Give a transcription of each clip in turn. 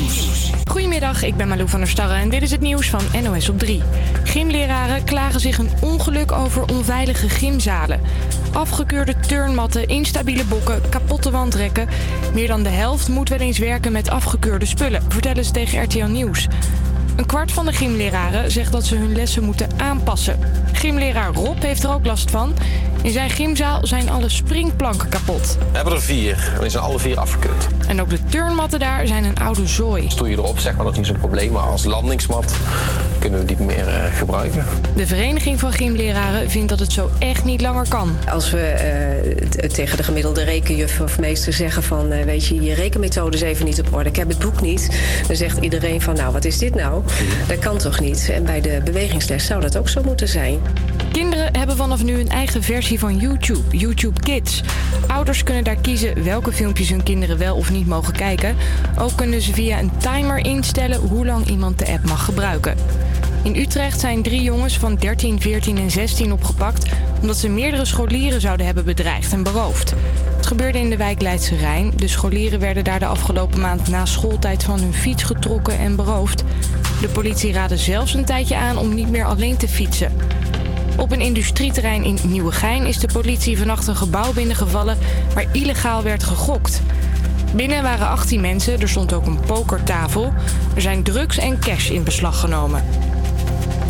Nieuws. Goedemiddag, ik ben Malou van der Starre en dit is het nieuws van NOS op 3. Gymleraren klagen zich een ongeluk over onveilige gymzalen. Afgekeurde turnmatten, instabiele bokken, kapotte wandrekken. Meer dan de helft moet wel eens werken met afgekeurde spullen, vertellen ze tegen RTL Nieuws. Een kwart van de gymleraren zegt dat ze hun lessen moeten aanpassen. Gymleraar Rob heeft er ook last van. In zijn gymzaal zijn alle springplanken kapot. We hebben er vier en die zijn alle vier afgekeurd. En ook de turnmatten daar zijn een oude zooi. Stoei je erop, zeg maar, dat is niet zo'n probleem. Maar als landingsmat kunnen we die niet meer eh, gebruiken. De Vereniging van Gymleraren vindt dat het zo echt niet langer kan. Als we eh, t- tegen de gemiddelde rekenjuf of meester zeggen van... eh, weet je, je rekenmethode is even niet op orde, ik heb het boek niet... dan zegt iedereen van, nou, wat is dit nou? Dat kan toch niet? En bij de bewegingsles zou dat ook zo moeten zijn. Kinderen hebben vanaf nu een eigen versie van YouTube, YouTube Kids. Ouders kunnen daar kiezen welke filmpjes hun kinderen wel of niet mogen kijken. Ook kunnen ze via een timer instellen hoe lang iemand de app mag gebruiken. In Utrecht zijn drie jongens van 13, 14 en 16 opgepakt omdat ze meerdere scholieren zouden hebben bedreigd en beroofd. Het gebeurde in de wijk Leidse Rijn. De scholieren werden daar de afgelopen maand na schooltijd van hun fiets getrokken en beroofd. De politie raadde zelfs een tijdje aan om niet meer alleen te fietsen. Op een industrieterrein in Nieuwegein is de politie vannacht een gebouw binnengevallen waar illegaal werd gegokt. Binnen waren 18 mensen, er stond ook een pokertafel. Er zijn drugs en cash in beslag genomen.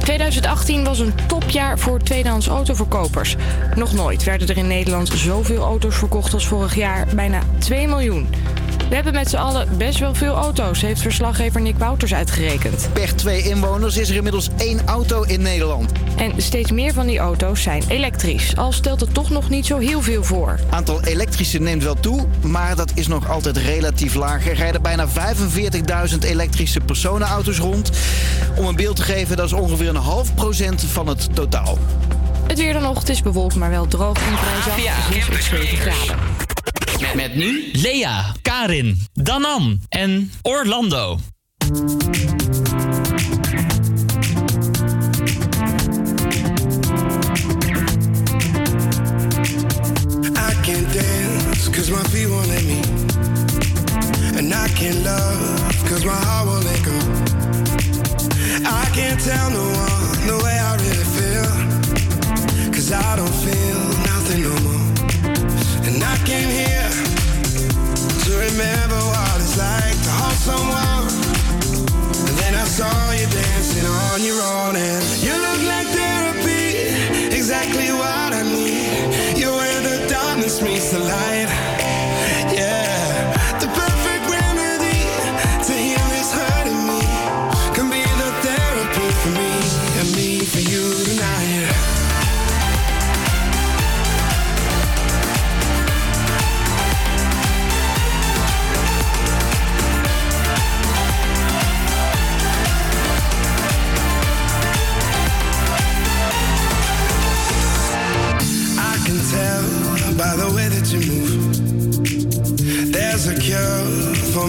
2018 was een topjaar voor tweedehands autoverkopers. Nog nooit werden er in Nederland zoveel auto's verkocht als vorig jaar, bijna 2 miljoen. We hebben met z'n allen best wel veel auto's, heeft verslaggever Nick Wouters uitgerekend. Per twee inwoners is er inmiddels één auto in Nederland. En steeds meer van die auto's zijn elektrisch, al stelt het toch nog niet zo heel veel voor. Aantal elektrische neemt wel toe, maar dat is nog altijd relatief laag. Er rijden bijna 45.000 elektrische personenauto's rond. Om een beeld te geven, dat is ongeveer een half procent van het totaal. Het weer dan nog, het is bewolkt, maar wel droog en vrij zacht. Ja, Het is Campus 7 graden. Met, met nu Lea, Karin, Danan en Orlando. Cause my feet won't let me. And I can't love cause my heart won't let go. I can't tell no one the way I really remember what it's like to hold someone. And then I saw you dancing on your own. And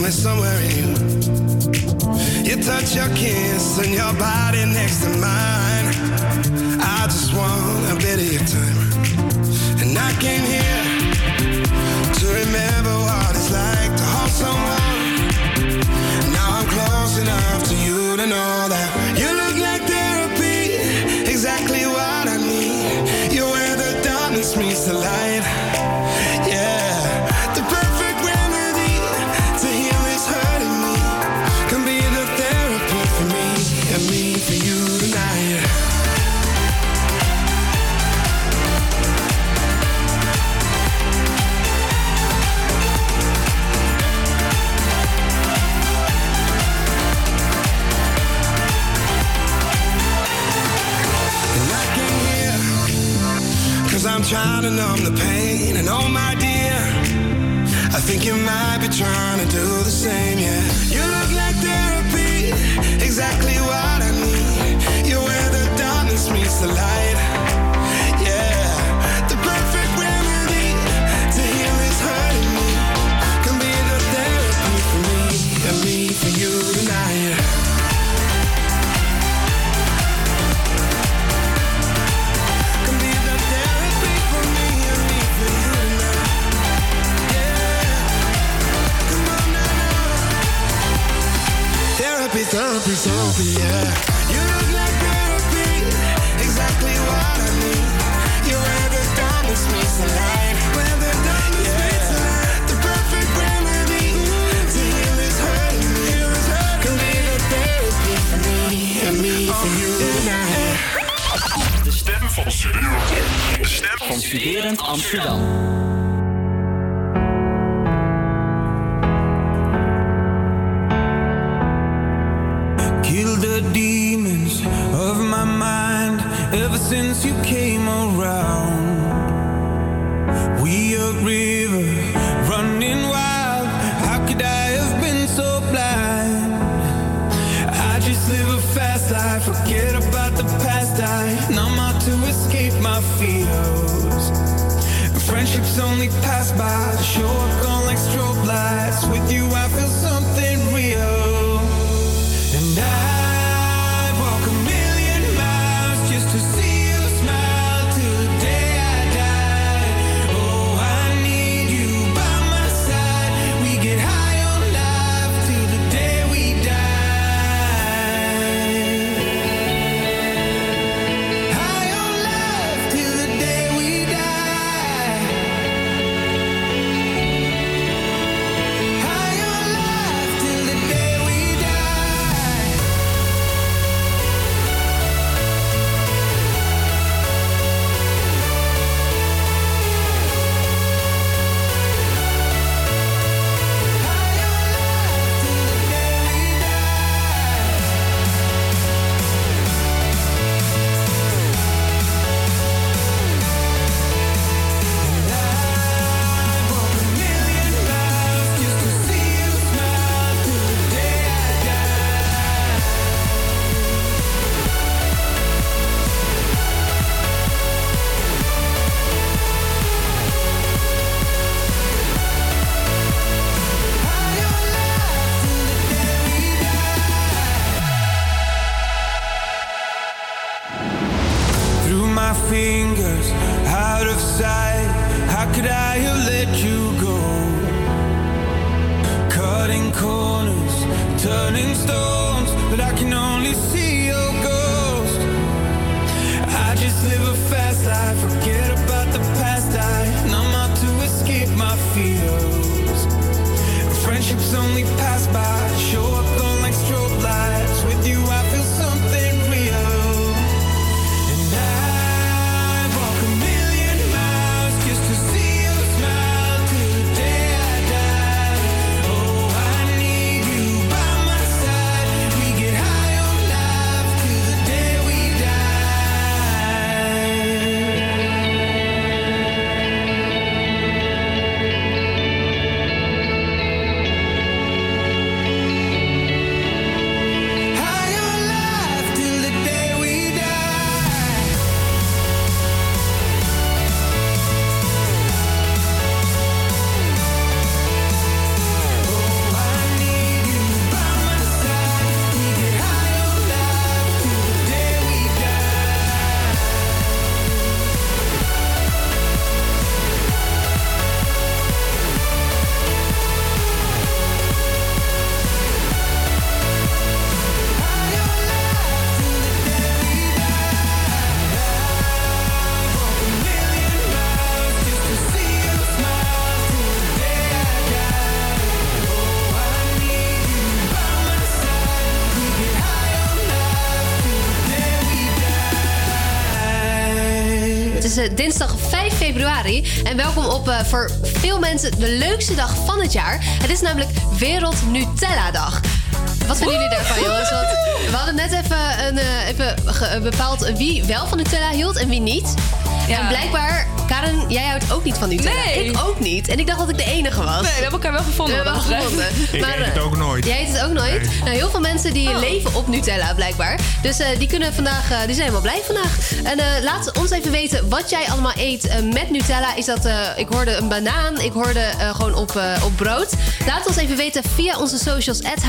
me somewhere in you. You touch your kiss and your body next to mine. I just want a bit of your time. And I came here you go? Cutting corners, turning stones, but I can only see your ghost. I just live a fast life, forget dinsdag 5 februari en welkom op eh, voor veel mensen de leukste dag van het jaar. Het is namelijk Wereld Nutella Dag. Wat vinden jullie daarvan, jongens? Want we hadden net even, een, eh, even ge- bepaald wie wel van Nutella hield en wie niet. En blijkbaar, Karen, jij houdt ook niet van Nutella. Nee. Ik ook niet. En ik dacht dat ik de enige was. Nee, we hebben elkaar wel gevonden. We hebben elkaar gevonden. Ik eet het eh, ook nooit. Jij eet het ook nooit? Nee. Nou, heel veel mensen die Oh. leven op Nutella blijkbaar. Dus eh, die kunnen vandaag, eh, die zijn helemaal blij vandaag. En eh, laat ons even weten wat jij allemaal eet met Nutella. Is dat, ik hoorde een banaan, ik hoorde gewoon op, op brood. Laat ons even weten via onze socials at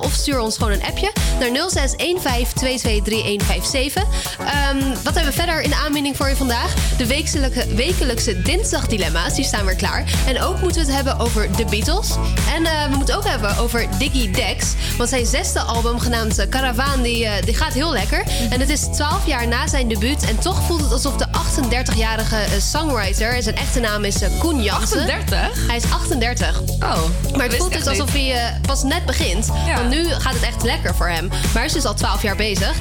of stuur ons gewoon een appje naar 0615223157. Ehm wat hebben we verder in de aanbieding voor je vandaag. De wekelijkse, dinsdagdilemma's, die staan weer klaar. En ook moeten we het hebben over de Beatles. En eh, we moeten ook hebben over Diggy Dex. Want zijn zesde album, genaamd eh, Caravan, die, eh, die gaat heel lekker. En het is 12 jaar na zijn debuut. En toch voelt het alsof 38-jarige eh, songwriter... zijn echte naam is eh, Koen Jansen. 38? Hij is 38. Oh, Maar het voelt dus alsof hij eh, pas net begint. Ja. Want nu gaat het echt lekker voor hem. Maar hij is dus al 12 jaar bezig.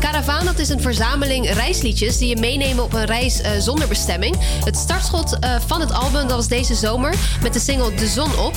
Caravan, dat is een verzameling reisliedjes... die je meenemen op een reis zonder bestemming. Het startschot van het album dat was deze zomer... met de single De Zon op.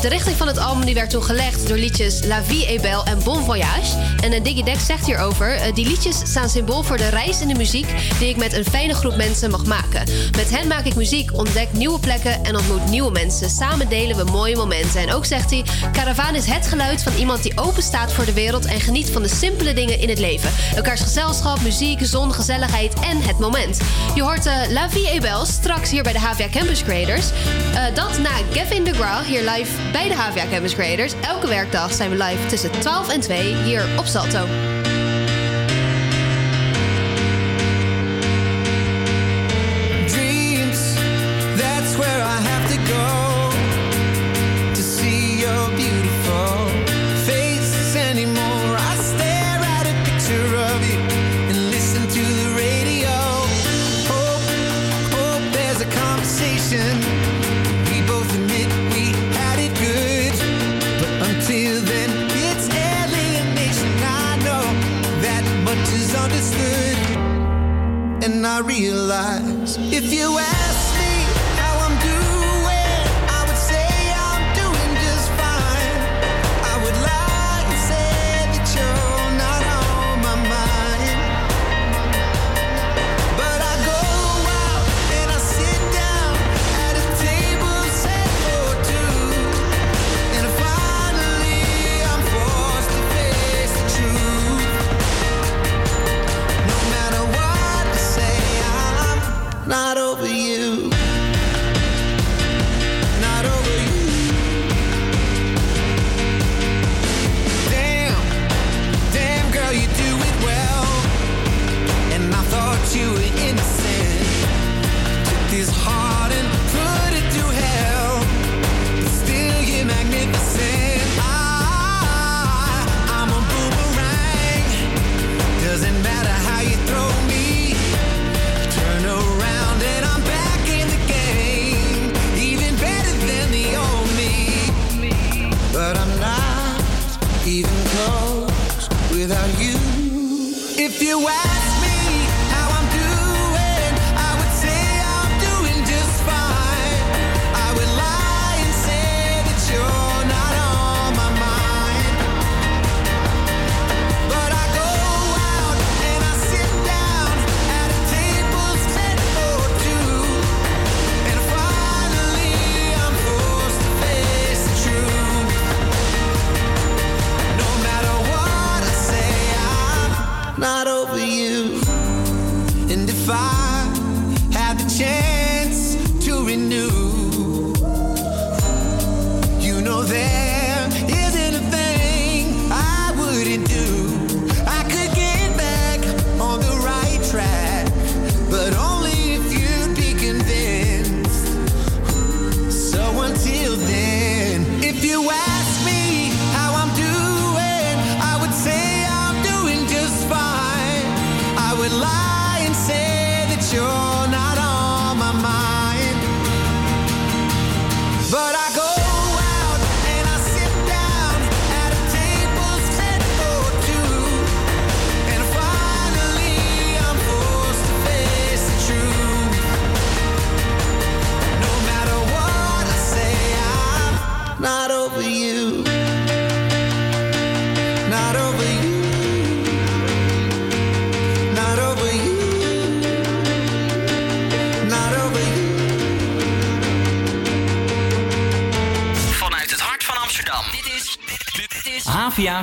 De richting van het album die werd toen gelegd... door liedjes La Vie est Belle en Bon Voyage. En Diggy Dex zegt hierover... die liedjes staan symbool voor de reis in de muziek... die ik met een fijne mensen mag maken. Met hen maak ik muziek, ontdek nieuwe plekken... en ontmoet nieuwe mensen. Samen delen we mooie momenten. En ook zegt hij... Caravan is het geluid van iemand die open staat voor de wereld... en geniet van de simpele dingen in het leven. Elkaars gezelschap, muziek, zon, gezelligheid en het moment. Je hoort eh, La Vie est Belle straks hier bij de HVA Campus Creators. Eh, dat na Gavin DeGraw hier live bij de HVA Campus Creators. Elke werkdag zijn we live tussen 12 en 2 hier op Salto. I have to go to see your beautiful faces anymore. I stare at a picture of you and listen to the radio. There's a conversation. We both admit we had it good. But until then, it's alienation. I know that much is understood, and I realize if you ask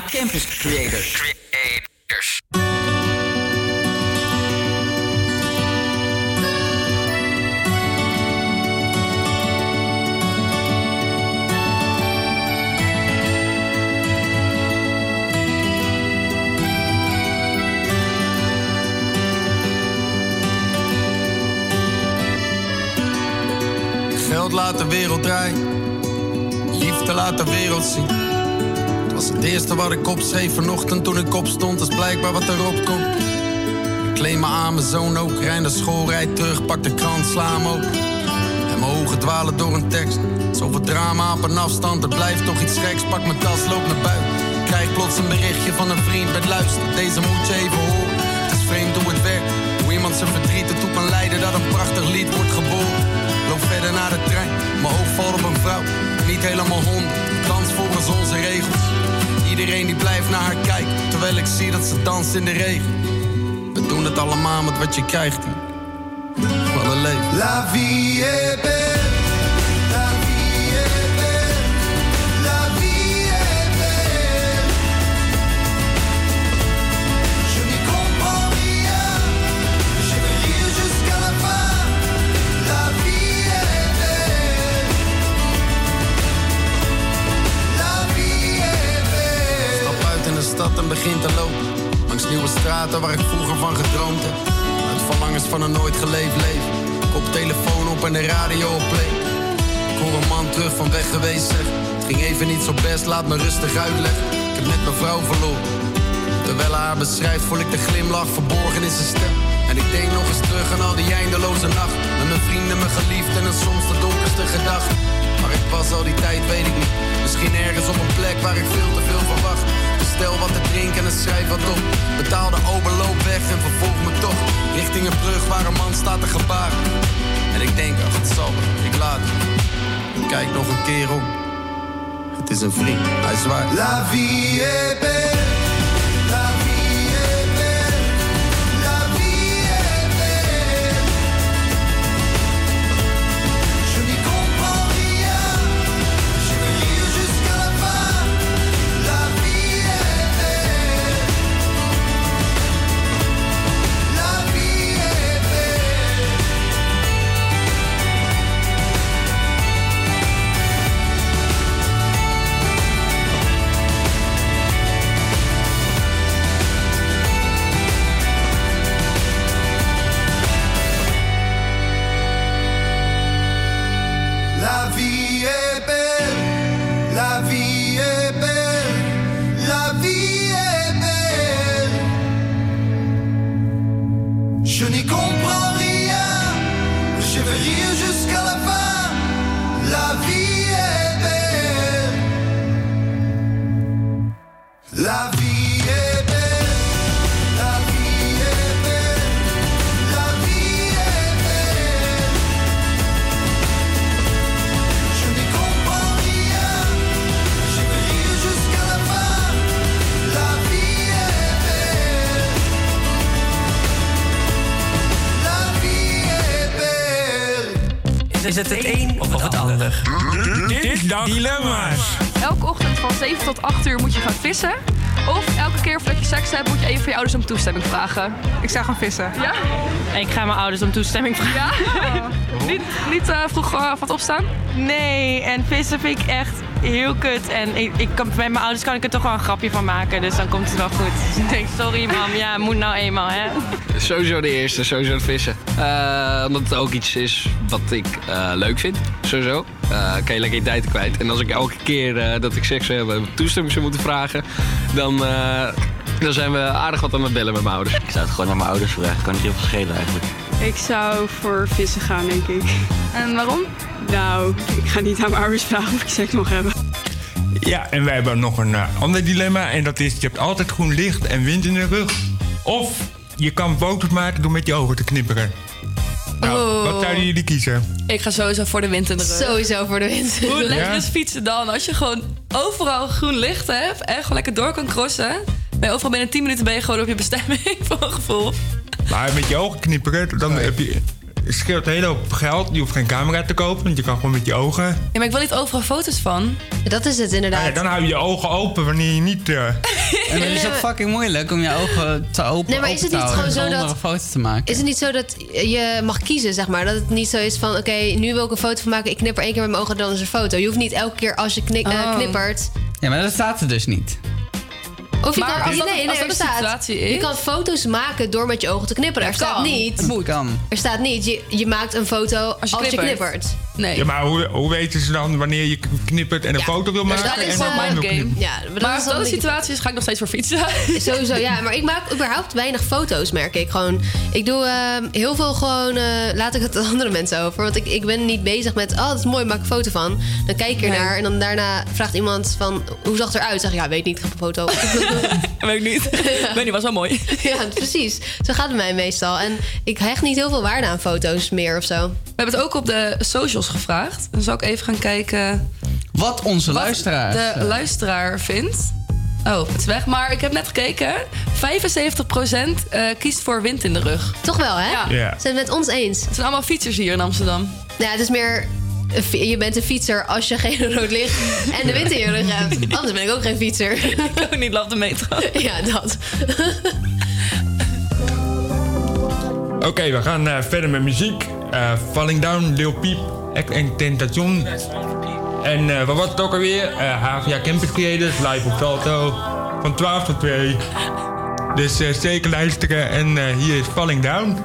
Campus Creators. Creators. Geld laat de wereld draai, liefde laat de wereld zien. Het eerste wat ik opschreef vanochtend toen ik opstond. Is blijkbaar wat erop komt. Ik kleed me aan, mijn zoon ook. Rij naar school, rijd terug, pak de krant, sla hem open. En mijn ogen dwalen door een tekst. Zoveel drama op een afstand, er blijft toch iets geks. Pak mijn tas, loop naar buiten. Krijg plots een berichtje van een vriend met luister. Deze moet je even horen. Het is vreemd hoe het werkt. Hoe iemand zijn verdriet ertoe kan leiden dat een prachtig lied wordt geboren. Loop verder naar de trein. Mijn oog valt op een vrouw. Niet helemaal honderd. Dans volgens onze regels. Iedereen die blijft naar haar kijken. Terwijl ik zie dat ze danst in de regen. We doen het allemaal met wat je krijgt. Wat een. La vie est belle. En begin te lopen. Langs nieuwe straten waar ik vroeger van gedroomd heb. Uit verlangens van een nooit geleefd leven. Kop telefoon op en de radio op. Ik hoor een man terug van weg geweest zeg. Het ging even niet zo best, laat me rustig uitleggen. Ik heb net mijn vrouw verloren. Terwijl haar beschrijft, voel ik de glimlach verborgen in zijn stem. En ik denk nog eens terug aan al die eindeloze nacht. Met mijn vrienden, mijn geliefden en soms de donkerste gedachten. Maar ik was al die tijd, weet ik niet. Misschien ergens op een plek waar ik veel te veel verwacht. Bestel wat te drinken en schrijf wat op. Betaal de Uber, loop weg en vervolg me toch. Richting een brug waar een man staat te gebaren. En ik denk, ach, het zal ik laat Kijk nog een keer om. Het is een vriend, hij zwaait. La vie est belle. Van 7 tot 8 uur moet je gaan vissen. Of elke keer voordat je seks hebt, moet je even van je ouders om toestemming vragen. Ik zou gaan vissen. Ja? Ik ga mijn ouders om toestemming vragen. Ja? niet niet eh, vroeg eh, van het opstaan? Nee, en vissen vind ik echt heel kut. En ik, ik kan, bij mijn ouders kan ik er toch wel een grapje van maken. Dus dan komt het wel goed. Dus ik denk, sorry mam, ja, moet nou eenmaal, hè. Sowieso de eerste, sowieso het vissen. Eh, omdat het ook iets is wat ik eh, leuk vind, sowieso. Eh kan je lekker je tijd kwijt. En als ik elke keer eh, dat ik seks zou hebben toestemming zou moeten vragen... dan, eh, dan zijn we aardig wat aan het bellen met mijn ouders. Ik zou het gewoon naar mijn ouders vragen. Kan niet heel veel schelen eigenlijk. Ik zou voor vissen gaan, denk ik. En waarom? Nou, ik ga niet aan mijn ouders vragen of ik seks mag hebben. Ja, en wij hebben nog een ander dilemma. En dat is, je hebt altijd groen licht en wind in de rug. Of je kan foto's maken door met je ogen te knipperen. Nou, Oh. wat zouden jullie kiezen? Ik ga sowieso voor de wind in de rug. Sowieso voor de wind. Hoe lekker is fietsen dan? Als je gewoon overal groen licht hebt en gewoon lekker door kan crossen. Ben je overal binnen 10 minuten ben je gewoon op je bestemming, voor een gevoel. Maar met je ogen knipperen, dan heb je... Het scheelt een hele hoop geld. Je hoeft geen camera te kopen, want je kan gewoon met je ogen... Ja, maar ik wil niet overal foto's van. Dat is het inderdaad. Ja, dan hou je je ogen open wanneer je niet... eh, En het is ook fucking moeilijk om je ogen te openen. Nee, maar is het niet gewoon zo zonder dat- een foto te maken? Is het niet zo dat je mag kiezen, zeg maar? Dat het niet zo is van, oké, nu wil ik een foto van maken. Ik knipper één keer met mijn ogen, dan is er een foto. Je hoeft niet elke keer als je knik- eh, Oh. knippert... Ja, maar dat staat er dus niet. Of je Maar kan, als dat- nee, nee, als dat er staat, situatie je is- kan foto's maken door met je ogen te knipperen. Er staat kan. niet... Het kan. Er staat niet, je, je maakt een foto als je, knippert. knippert. Nee. Ja, maar hoe, hoe weten ze dan wanneer je knippert en een foto wil maken? dat is en wel dan game. knippen? Ja, maar dat Maar als dat de situatie is, ga ik nog steeds voor fietsen. Sowieso, ja. Maar ik maak überhaupt weinig foto's, merk ik. Gewoon, ik doe ehm, heel veel gewoon... eh, laat ik het aan andere mensen over. Want ik, ik ben niet bezig met... Oh, dat is mooi, maak ik een foto van. Dan kijk ik ernaar en dan daarna vraagt iemand van... Hoe zag het eruit? Zeg ik, ja, weet niet, ik heb een foto. weet ik niet. weet niet, was wel mooi. ja, precies. Zo gaat het mij meestal. En ik hecht niet heel veel waarde aan foto's meer of zo. We hebben het ook op de socials gevraagd. Dan zal ik even gaan kijken... Wat onze luisteraars... de eh, luisteraar vindt. Oh, het is weg. Maar ik heb net gekeken. 75% eh, kiest voor wind in de rug. Toch wel, hè? Ja. Ja. Zijn het met ons eens? Het zijn allemaal fietsers hier in Amsterdam. Ja, het is meer... Je bent een fietser als je geen rood licht en de wind in je rug hebt. Anders ben ik ook geen fietser. Ik ook niet love de metro. Ja, dat. Oké, we gaan eh, verder met muziek. Eh, Falling Down, Lil Peep, en Tentation. En eh, wat was het ook alweer? Eh HVA Campus Creators, live op Salto. Van 12 tot 2. Dus eh, zeker luisteren. En hier is Falling Down.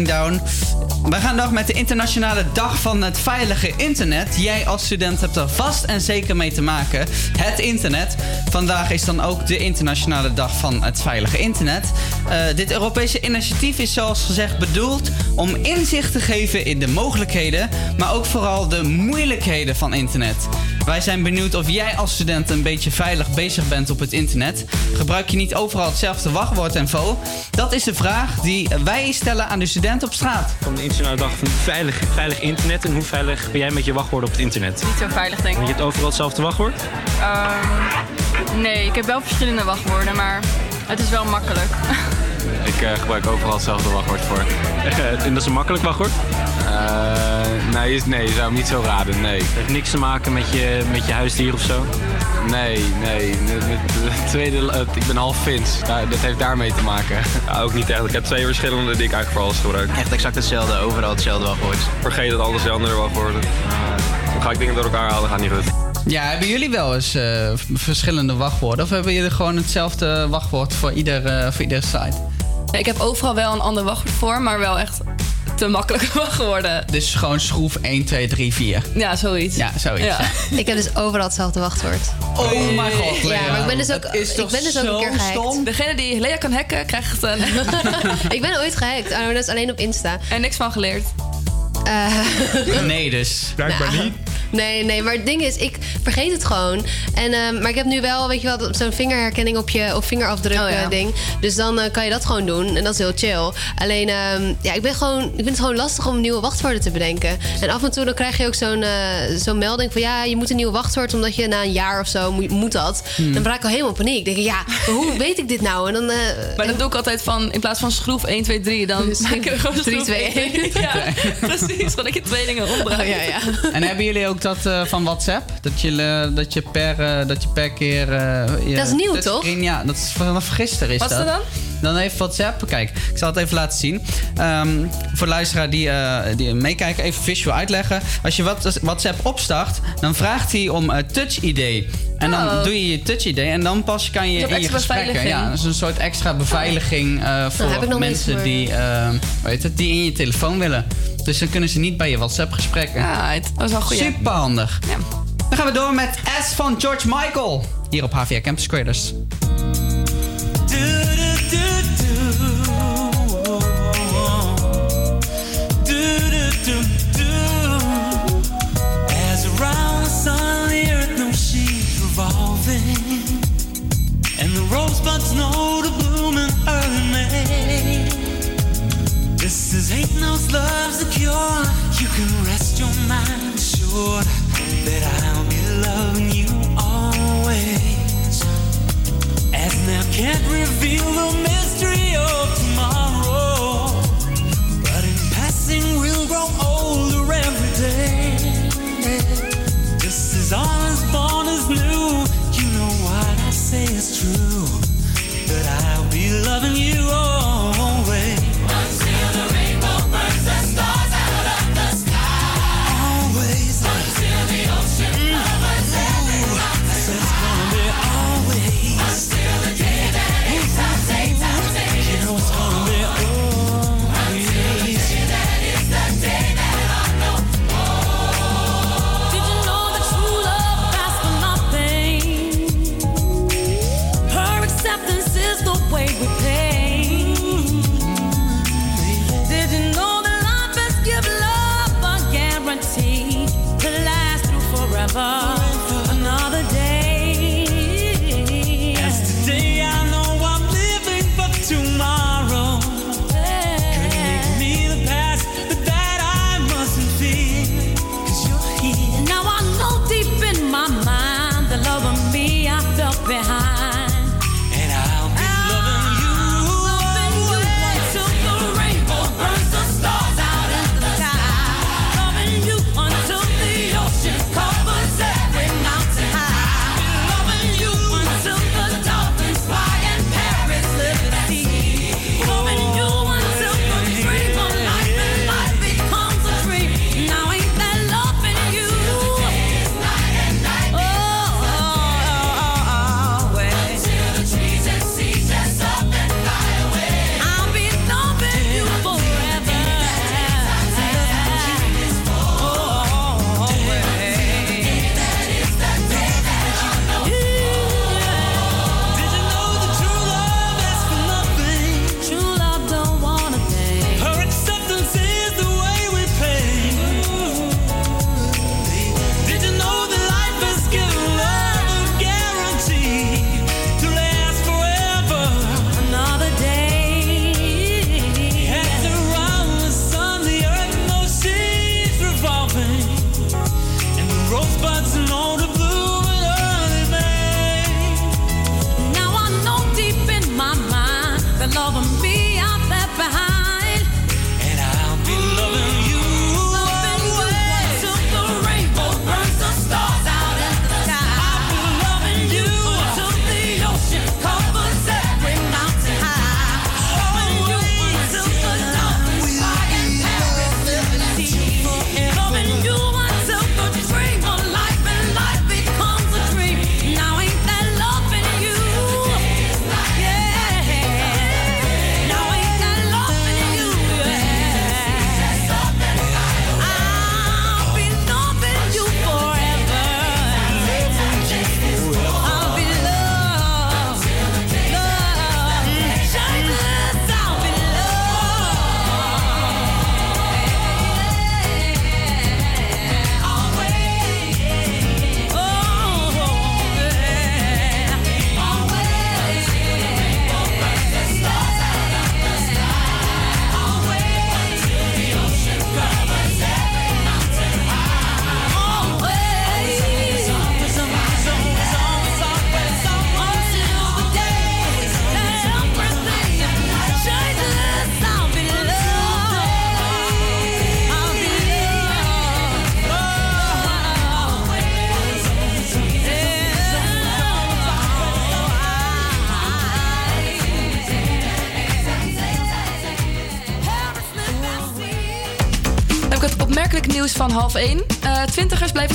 Down. We gaan door met de internationale dag van het veilige internet. Jij als student hebt er vast en zeker mee te maken. Het internet. Vandaag is dan ook de internationale dag van het veilige internet. Eh, dit Europese initiatief is zoals gezegd bedoeld om inzicht te geven in de mogelijkheden, maar ook vooral de moeilijkheden van internet. Wij zijn benieuwd of jij als student een beetje veilig bezig bent op het internet. Gebruik je niet overal hetzelfde wachtwoord en vo? Dat is de vraag die wij stellen aan de studenten op straat. Van de internationale dag van veilig, veilig internet. En hoe veilig ben jij met je wachtwoorden op het internet? Niet zo veilig, denk Want ik. je hebt overal hetzelfde wachtwoord? Ehm, nee, ik heb wel verschillende wachtwoorden, maar het is wel makkelijk. Ik eh, gebruik overal hetzelfde wachtwoord voor. en dat is een makkelijk wachtwoord? Eh, nee, is- nee, je zou hem niet zo raden, nee. heeft niks te maken met je, met je huisdier of zo? Nee, nee. De, de- de tweede, ik ben half Fins. Daar- dat heeft daarmee te maken. ook niet echt. Ik heb twee verschillende die ik eigenlijk voor alles gebruik. Echt exact hetzelfde, overal hetzelfde wachtwoord. Vergeet dat alles de andere wachtwoorden. Dan ga ik dingen door elkaar halen, gaat niet goed. Ja, hebben jullie wel eens eh, verschillende wachtwoorden? Of hebben jullie gewoon hetzelfde wachtwoord voor, ieder, eh, voor iedere site? Ik heb overal wel een ander wachtwoord voor, maar wel echt te makkelijke wachtwoorden. Dus gewoon schroef 1, 2, 3, 4. Ja, zoiets. Ja, zoiets. Ja. Ik heb dus overal hetzelfde wachtwoord. Oh mijn god, Ja, maar ik ben dus ook, ik ben dus ook een keer gehackt. stom? Degene die Lea kan hacken, krijgt een... ik ben ooit gehackt, maar dat is alleen op Insta. En niks van geleerd. Nee, dus. Blijkbaar Nou, niet. Nee, nee, maar het ding is, ik vergeet het gewoon. En, ehm, maar ik heb nu wel, weet je wel, zo'n vingerherkenning op je op vingerafdruk Oh, ja. ding. Dus dan eh, kan je dat gewoon doen. En dat is heel chill. Alleen, ehm, ja, ik ben gewoon, ik vind het gewoon lastig om nieuwe wachtwoorden te bedenken. En af en toe dan krijg je ook zo'n eh, zo'n melding van ja, je moet een nieuw wachtwoord, omdat je na een jaar of zo moet, moet dat. Hmm. Dan raak ik al helemaal paniek. Denk ik, ja, hoe weet ik dit nou? En dan, eh, Maar dan doe ik altijd van, in plaats van schroef 1, 2, 3, dan maak ik er gewoon 3, schroef 2, 1, 2, Ja, precies. Gewoon dat je twee dingen omdraait. Oh, ja, ja. En hebben jullie ook dat eh, van WhatsApp? Dat je, eh, dat je, per, eh, dat je per keer... je Dat is nieuw, touchscreen- Ja, dat is vanaf gisteren is Wat is dat. dan? Dan heeft WhatsApp, kijk, ik zal het even laten zien. Ehm, voor de luisteraar die, die meekijken, even visual uitleggen. Als je WhatsApp opstart, dan vraagt hij om eh, Touch ID. En dan Oh. doe je je Touch ID en dan pas kan je in je gesprekken. Ja, dat is een soort extra beveiliging voor mensen die, weet het, die in je telefoon willen. Dus dan kunnen ze niet bij je WhatsApp gesprekken. Ja, het- dat is wel goed. Super handig. Ja. Dan gaan we door met S van George Michael. Hier op HVA Campus Creators. Love's a cure. You can rest your mind assured that I'll be loving you always. As now can't reveal the mystery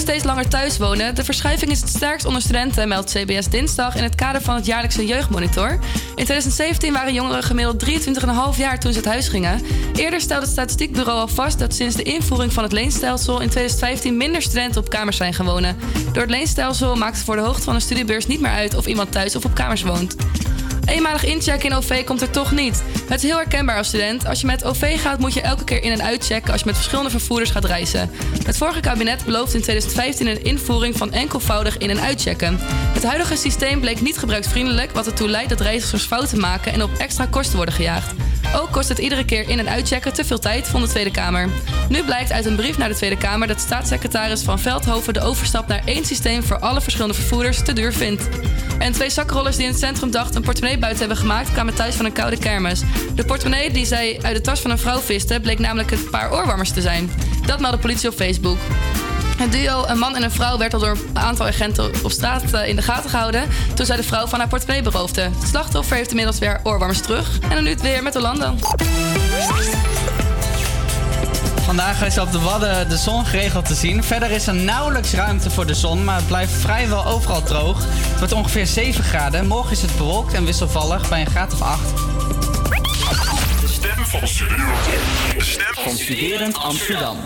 steeds langer thuis wonen. De verschuiving is het sterkst onder studenten, meldt CBS dinsdag in het kader van het jaarlijkse jeugdmonitor. In 2017 waren jongeren gemiddeld 23,5 jaar toen ze het huis gingen. Eerder stelde het statistiekbureau al vast dat sinds de invoering van het leenstelsel in 2015 minder studenten op kamers zijn gaan wonen. Door het leenstelsel maakt het voor de hoogte van een studiebeurs niet meer uit of iemand thuis of op kamers woont. Eenmalig inchecken in OV komt er toch niet. Het is heel herkenbaar als student. Als je met OV gaat, moet je elke keer in- en uitchecken als je met verschillende vervoerders gaat reizen. Het vorige kabinet beloofde in 2015 een invoering van enkelvoudig in- en uitchecken. Het huidige systeem bleek niet gebruiksvriendelijk, wat ertoe leidt dat reizigers fouten maken en op extra kosten worden gejaagd. Ook kost het iedere keer in- en uitchecken te veel tijd, vond de Tweede Kamer. Nu blijkt uit een brief naar de Tweede Kamer dat staatssecretaris Van Veldhoven de overstap naar één systeem voor alle verschillende vervoerders te duur vindt. En twee zakrollers die in het centrum dachten een portemonnee buiten hebben gemaakt, kwamen thuis van een koude kermis. De portemonnee die zij uit de tas van een vrouw visten, bleek namelijk een paar oorwarmers te zijn. Dat meldde politie op Facebook. Het duo, een man en een vrouw, werd al door een aantal agenten op straat eh, in de gaten gehouden. toen zij de vrouw van haar portemonnee beroofde. Het slachtoffer heeft inmiddels weer oorwarmers terug. En dan nu het weer met Orlando. Vandaag is op de Wadden de zon geregeld te zien. Verder is er nauwelijks ruimte voor de zon, maar het blijft vrijwel overal droog. Het wordt ongeveer 7 graden. Morgen is het bewolkt en wisselvallig bij een graad of 8. De stem van Studerend. De stem Van Studerend Amsterdam.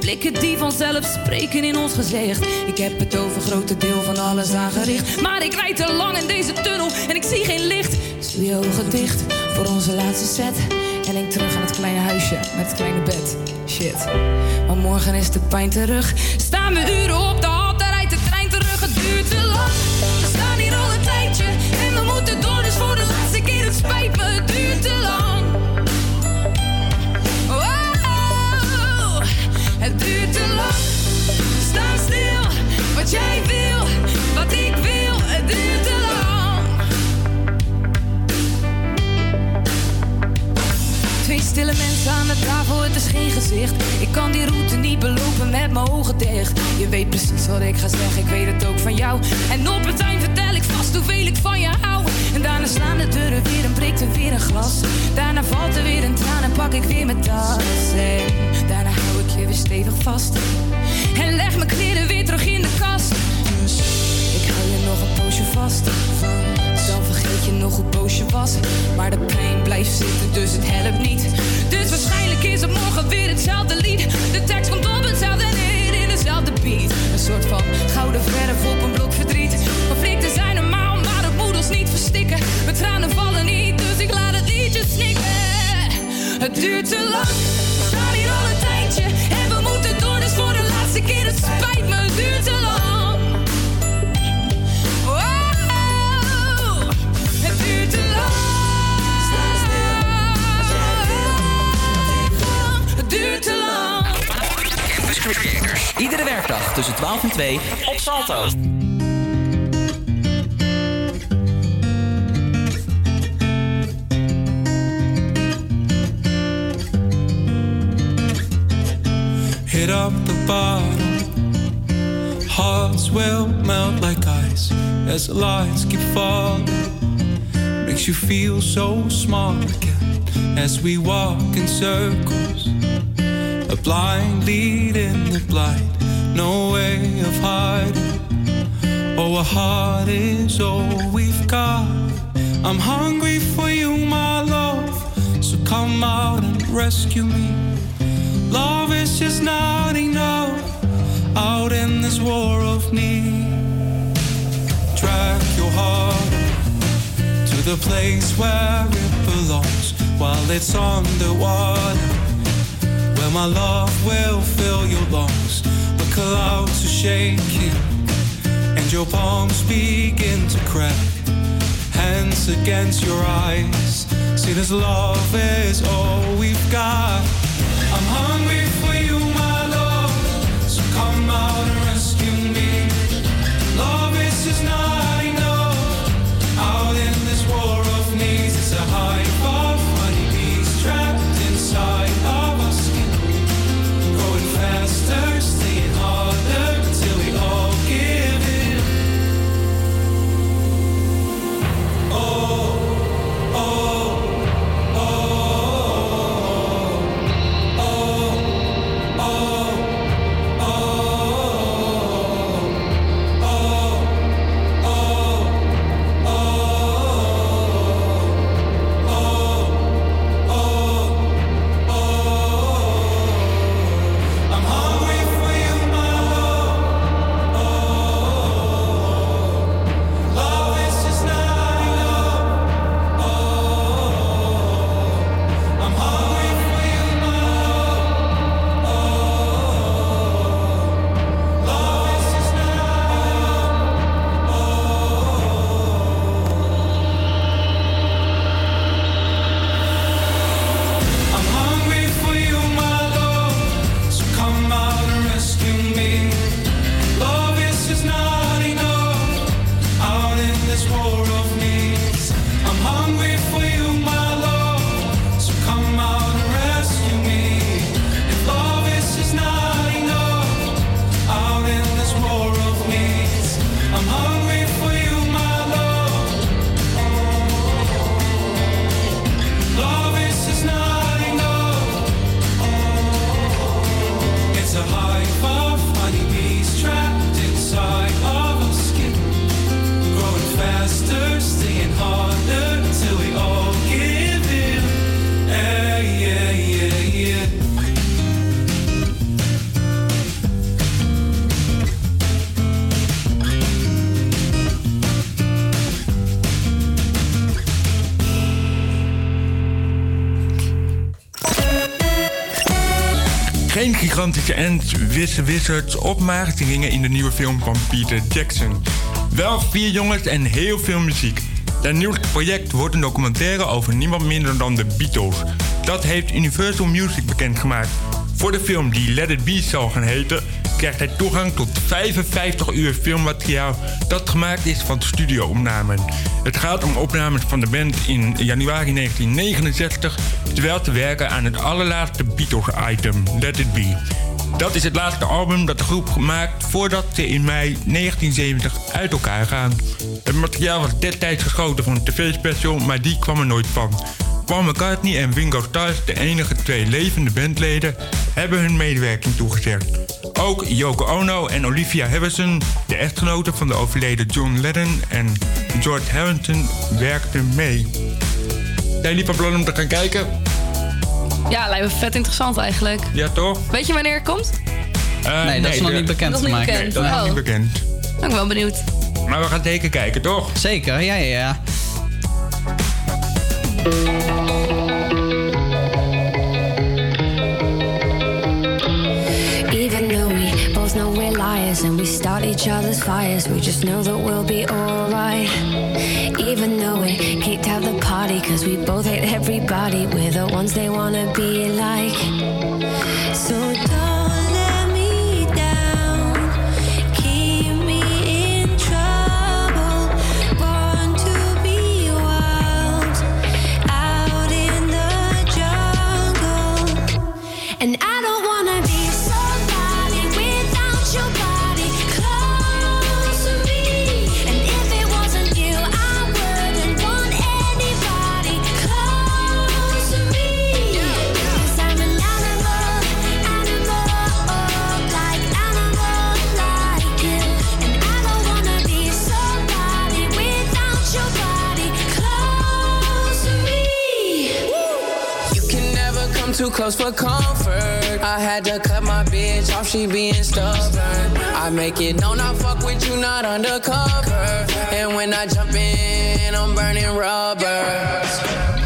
Blikken die vanzelf spreken in ons gezicht. Ik heb het over grote deel van alles aangericht. Maar ik rijd te lang in deze tunnel en ik zie geen licht. Dus je ogen dicht voor onze laatste set. En denk terug aan het kleine huisje met het kleine bed. Shit. Maar morgen is de pijn terug. Staan we uren op de hal, daar rijdt de trein terug. Het duurt te lang. We staan hier al een tijdje en we moeten door. Dus voor de laatste keer, het spijt het duurt te lang. Sta stil, wat jij wil, wat ik wil, het duurt te lang. Twee stille mensen aan de tafel, het is geen gezicht. Ik kan die route niet belopen met mijn ogen dicht. Je weet precies wat ik ga zeggen, ik weet het ook van jou. En op het eind vertel ik vast hoeveel ik van je hou. En daarna slaan de deuren weer en breekt er weer een glas. Daarna valt er weer een traan en pak ik weer mijn tas. Stevig vast. En leg mijn kleren weer terug in de kast. Dus ik hou je nog een poosje vast. Dan vergeet je nog hoe boos je was. Maar de pijn blijft zitten, dus het helpt niet. Dus waarschijnlijk is het morgen weer hetzelfde lied. De tekst komt op hetzelfde neer in dezelfde beat. Een soort van gouden verf op een blok verdriet. Conflicten zijn normaal, maar dat moet ons niet verstikken. Mijn tranen vallen niet, dus ik laat het liedje snikken. Het duurt te lang, we En we moeten door, dus voor de laatste keer. Het spijt me, het duurt te lang. Wow, het duurt te lang. Het duurt te lang. Iedere werkdag tussen 12 en 2 op Salto. Hearts will melt like ice as the lights keep falling. Makes you feel so small again as we walk in circles. A blind lead in the blind, no way of hiding. Oh, a heart is all we've got. I'm hungry for you, my love. So come out and rescue me. Love is just not enough out in this war of need. Drag your heart to the place where it belongs. while it's underwater. Where my love will fill your lungs. The clouds are shaking and your palms begin to crack. Hands against your eyes. See, this love is all we've got. I'm hungry for you, ends wisse wizards ringen in de nieuwe film van Peter Jackson. Wel vier jongens en heel veel muziek. Het nieuwste project wordt een documentaire over niemand minder dan de Beatles. Dat heeft Universal Music bekendgemaakt. Voor de film die Let It Be zal gaan heten, krijgt hij toegang tot 55 uur filmmateriaal dat gemaakt is van studioopnamen. Het gaat om opnames van de band in januari 1969, terwijl te werken aan het allerlaatste Beatles-item, Let It Be. Dat is het laatste album dat de groep maakt voordat ze in mei 1970 uit elkaar gaan. Het materiaal was destijds geschoten voor een tv-special, maar die kwam er nooit van. Paul McCartney en Ringo Starr, de enige twee levende bandleden, hebben hun medewerking toegezegd. Ook Yoko Ono en Olivia Harrison, de echtgenoten van de overleden John Lennon en George Harrison, werkten mee. Zijn jullie van plan om te gaan kijken? Ja, lijkt me vet interessant eigenlijk. Ja, toch? Weet je wanneer het komt? Eh, Nee, dat is nog niet bekend Nog niet gemaakt. bekend. dat is nog Oh. niet bekend. Ben ik wel benieuwd. Maar we gaan zeker kijken, toch? Zeker, ja, ja, ja. And we start each other's fires, we just know that we'll be alright. Even though we kicked out the party, cause we both hate everybody, we're the ones they wanna be like. So for comfort. I had to cut my bitch off, she being stubborn. I make it known I fuck with you, not undercover. And when I jump in, I'm burning rubber.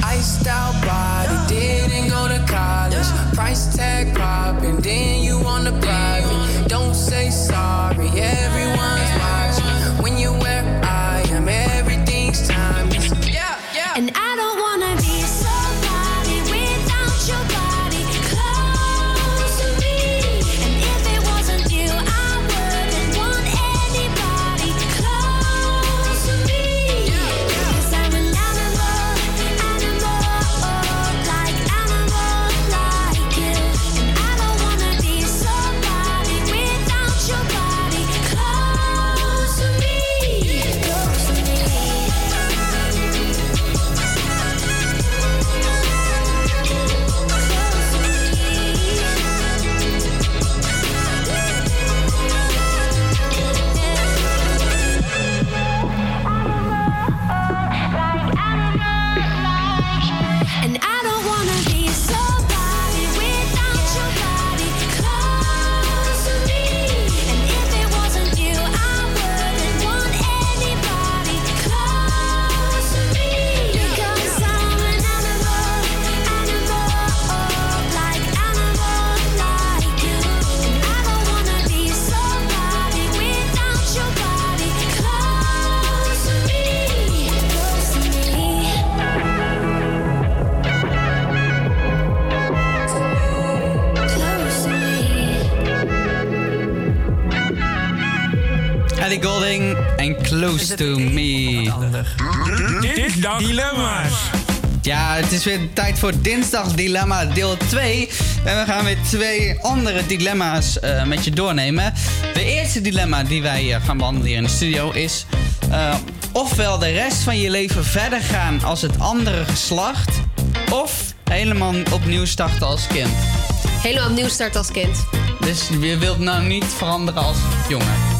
Iced out body, didn't go to college. Price tag popping, then you on the private. Don't say sorry, everyone's Close to Me. Dinsdag Dilemma's. Ja, het is weer tijd voor Dinsdag Dilemma deel 2. En we gaan weer twee andere dilemma's eh, met je doornemen. De eerste dilemma die wij eh, gaan behandelen hier in de studio is... eh, ofwel de rest van je leven verder gaan als het andere geslacht... of helemaal opnieuw starten als kind. Helemaal opnieuw starten als kind. Dus je wilt nou niet veranderen als jongen.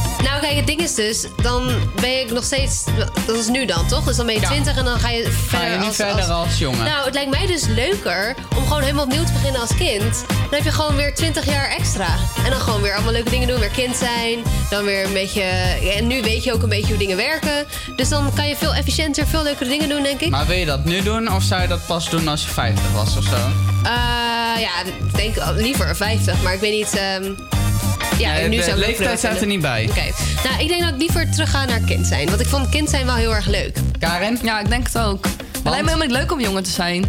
Kijk, het ding is dus, dan ben ik nog steeds. Dat is nu dan, toch? Dus dan ben je Ja. 20 en dan ga je verder je niet als, verder als jongen. Nou, het lijkt mij dus leuker om gewoon helemaal opnieuw te beginnen als kind. Dan heb je gewoon weer 20 jaar extra. En dan gewoon weer allemaal leuke dingen doen. Weer kind zijn. Dan weer een beetje. ja, En nu weet je ook een beetje hoe dingen werken. Dus dan kan je veel efficiënter, veel leukere dingen doen, denk ik. Maar wil je dat nu doen of zou je dat pas doen als je 50 was of zo? Eh, ja, ik denk liever 50, maar ik weet niet. ehm, ja, Nee, nu de zou ik het ook leeftijd leuk staat er niet bij. Oké. Nou, ik denk dat ik liever terug ga naar kind zijn. Want ik vond kind zijn wel heel erg leuk. Karen? Ja, ik denk het ook. Het lijkt me helemaal niet leuk om jongen te zijn.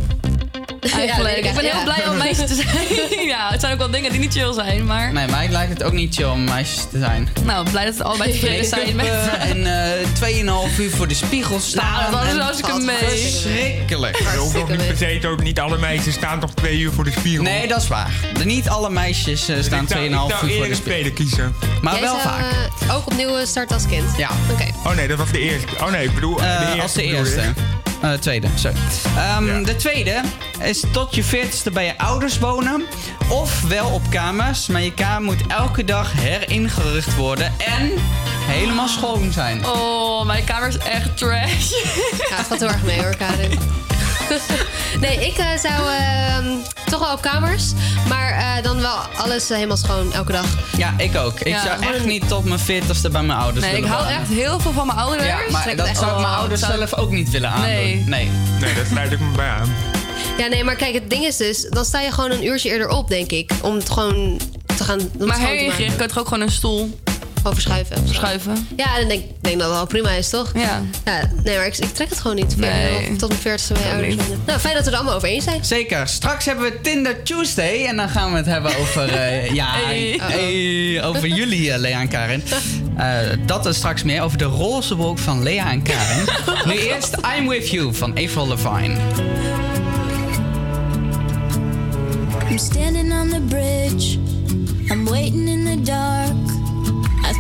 Eigenlijk. weet ik ik ben heel ja. blij om meisje te zijn. ja, het zijn ook wel dingen die niet chill zijn, maar... Nee, mij lijkt het ook niet chill om meisjes te zijn. Nou, blij dat we allebei tevreden zijn met... en eh 2,5 uur voor de spiegel staan. Nou, dat is en- hartstikke mee. Verschrikkelijk. Je hoeft ook niet per se ook niet alle meisjes staan toch twee uur voor de spiegel. Nee, dat is waar. De- Niet alle meisjes eh, staan 2,5 ik uur voor de spiegel. tweede kiezen. Maar Jij wel zou, vaak. eh, ook opnieuw eh, starten als kind? Ja. Oké. Oh nee, dat was de eerste. Oh nee, ik bedoel de eerste. als de bedoel eerste. Eh, tweede, sorry. Ehm, De tweede is tot je 40ste bij je ouders wonen. Of wel op kamers, maar je kamer moet elke dag heringericht worden en helemaal schoon zijn. Oh, mijn kamer is echt trash. Ja, het valt heel erg mee hoor, Karin. nee, ik eh, zou ehm, toch wel op kamers. Maar eh, dan wel alles eh, helemaal schoon elke dag. Ja, ik ook. Ik Ja, zou echt een- niet tot mijn 40ste bij mijn ouders Nee, ik hou echt heel veel van mijn ouders. Ja, maar dat zou ik mijn ouders zou- zelf ook niet willen aandoen. Nee. nee. Nee, dat sluit ik me bij aan. Ja, nee, maar kijk, het ding is dus... dan sta je gewoon een uurtje eerder op, denk ik. Om het gewoon te gaan Maar maken. kan je toch ook gewoon een stoel Gewoon verschuiven. verschuiven? Ja, dan denk ik denk dat het wel prima is, toch? Ja. ja nee, maar ik, ik trek het gewoon niet. Nee. Tot mijn 40ste bij ouders. Nou, fijn dat we er allemaal over eens zijn. Zeker. Straks hebben we Tinder Tuesday. En dan gaan we het hebben over... eh, ja, Hey. hey, over jullie, eh, Lea en Karin. Eh, dat is straks meer over de roze wolk van Lea en Karin. nu eerst I'm With You van Avril Lavigne. I'm standing on the bridge. I'm waiting in the dark.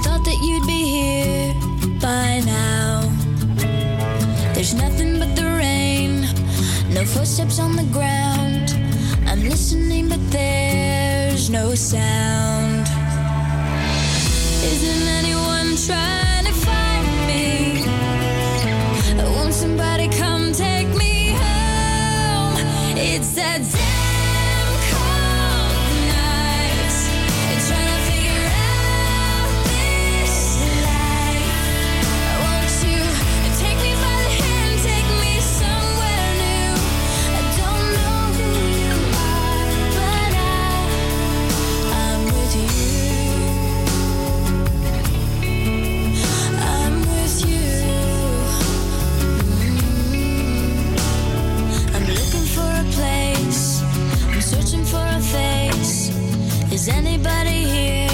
Thought that you'd be here by now. There's nothing but the rain, no footsteps on the ground. I'm listening, but there's no sound. Isn't anyone trying to find me? Won't somebody come take me home? It's that Is anybody here?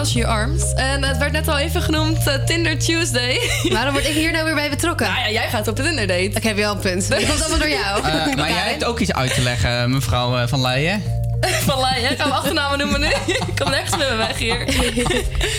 Welsh Your Arms. En het werd net al even genoemd eh, Tinder Tuesday. Waarom word ik hier nou weer bij betrokken? Nou ja, jij gaat op de Tinder date. Ik heb wel een punt. Dat komt allemaal door jou. Eh, maar jij hebt ook iets uit te leggen, mevrouw eh, Van Leijen. Van Leijen, gaan we achternamen noemen nu? Ik kom nergens meer weg hier.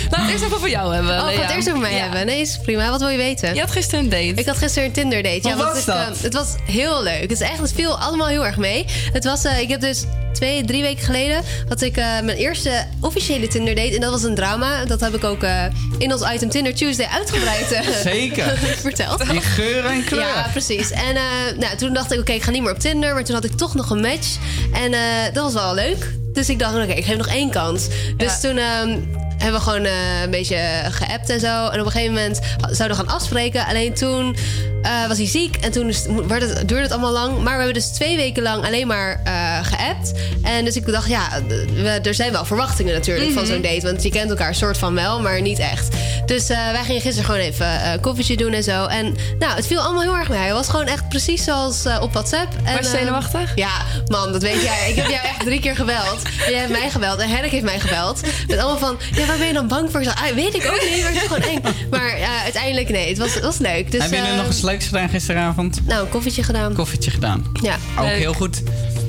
Laat het eerst even voor jou hebben. Oh, ik ga het eerst over mij Ja. hebben. Nee, is prima. Wat wil je weten? Je had gisteren een date. Ik had gisteren een Tinder date. Hoe want was ik, dat? het was heel leuk. Het is echt, het viel allemaal heel erg mee. Het was, eh, ik heb dus twee, drie weken geleden had ik eh, mijn eerste officiële Tinder date. En dat was een drama. Dat heb ik ook eh, in ons item Tinder Tuesday uitgebreid eh, Zeker. verteld. Die geuren en kleur. Ja, precies. En eh, nou, toen dacht ik, oké, ik ga niet meer op Tinder. Maar toen had ik toch nog een match. En eh, dat was wel leuk. Dus ik dacht, oké, ik geef nog één kans. Dus toen ehm, hebben we gewoon eh, een beetje geappt en zo. En op een gegeven moment zouden we gaan afspreken. Alleen toen eh, was hij ziek. En toen werd het, duurde het allemaal lang. Maar we hebben dus twee weken lang alleen maar eh geappt. En dus ik dacht, ja, we, er zijn wel verwachtingen natuurlijk van Mhm. zo'n date. Want je kent elkaar soort van wel, maar niet echt. Dus wij gingen gisteren gewoon even koffietje doen en zo. En nou, het viel allemaal heel erg mee. Hij was gewoon echt precies zoals op WhatsApp. En, Was je zenuwachtig? ja, man, dat weet jij. Ik heb jou echt drie keer gebeld. En jij hebt mij gebeld. En Henrik heeft mij gebeld. Met allemaal van, ja, waar ben je dan bang voor? Ah, weet ik ook niet, maar het is gewoon eng. Maar ja, uiteindelijk, nee, het was, het was leuk. Dus, Hebben jullie eh, nog iets leuks gedaan gisteravond? Nou, een koffietje gedaan. Koffietje gedaan. Ja. Ook Leuk. heel goed.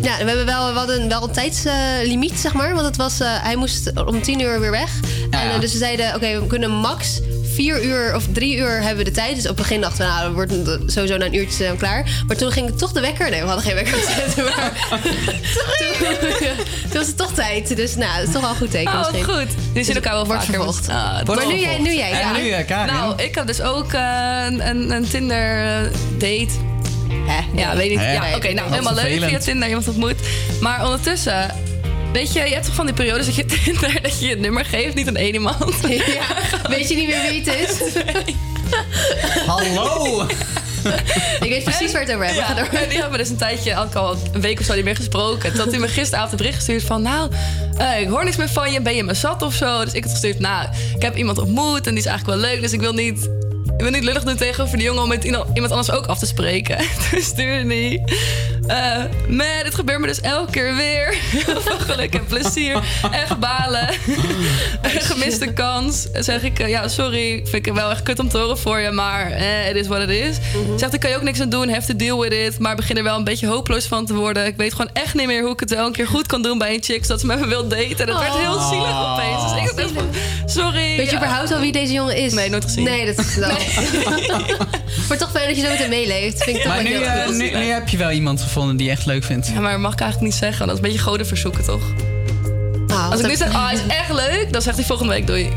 Ja, we hebben wel, we hadden wel een tijdslimiet, zeg maar. Want het was, eh, hij moest om tien uur weer weg. En, eh, dus we zeiden, oké, we kunnen max vier uur of drie uur hebben we de tijd. Dus op het begin dachten we, nou, we worden sowieso na een uurtje klaar. Maar toen ging toch de wekker. Nee, we hadden geen wekker gezet. Maar toen, toen was het toch tijd. Dus nou, dat is toch wel een goed teken Oh, misschien. goed. Die zien elkaar wel wordt vervolgd. Ah, maar nu jij, nu jij. En ja. nu, eh, Karin? Nou, ik had dus ook eh, een, een, een Tinder eh, date. Ja, weet ik. Hè? Ja, oké, nou, helemaal leuk via Tinder iemand ontmoet. Maar ondertussen, weet je, je hebt toch van die periodes dat je Tinder dat je je nummer geeft, niet aan één iemand. Ja, weet je niet meer wie het is? Hallo! ik weet precies waar het over hebben. Ja, Ga door. en die hebben dus een tijdje, al een week of zo niet meer gesproken. Toen had hij me gisteravond een bericht gestuurd van... Nou, eh, ik hoor niks meer van je, ben je me zat of zo? Dus ik had gestuurd, nou, ik heb iemand ontmoet en die is eigenlijk wel leuk. Dus ik wil niet, ik wil niet lullig doen tegenover die jongen om met iemand iemand anders ook af te spreken. Toen stuurde hij... eh man, dit gebeurt me dus elke keer weer. Heel veel geluk en plezier. Echt balen. Een gemiste kans. Zeg ik, eh, ja, sorry. Vind ik wel echt kut om te horen voor je. Maar eh, it is what it is. Zegt, ik kan je ook niks aan doen. Have to deal with it. Maar begin er wel een beetje hopeloos van te worden. Ik weet gewoon echt niet meer hoe ik het wel een keer goed kan doen bij een chick. Zodat ze met me wil daten. En het werd heel Oh. zielig opeens. Dus ik dacht echt van, sorry. Weet je überhaupt al wie deze jongen is? Nee, nooit gezien. Nee, dat is wel. maar toch fijn dat je zo met hem meeleeft. Vind ik toch Maar heel eh, nu, nu heb je wel iemand gevonden die je echt leuk vindt. Ja, maar mag ik eigenlijk niet zeggen. Dat is een beetje goden verzoeken, toch? Ah, Als ik nu zeg, oh, hij is echt leuk. Dan zegt hij volgende week doei.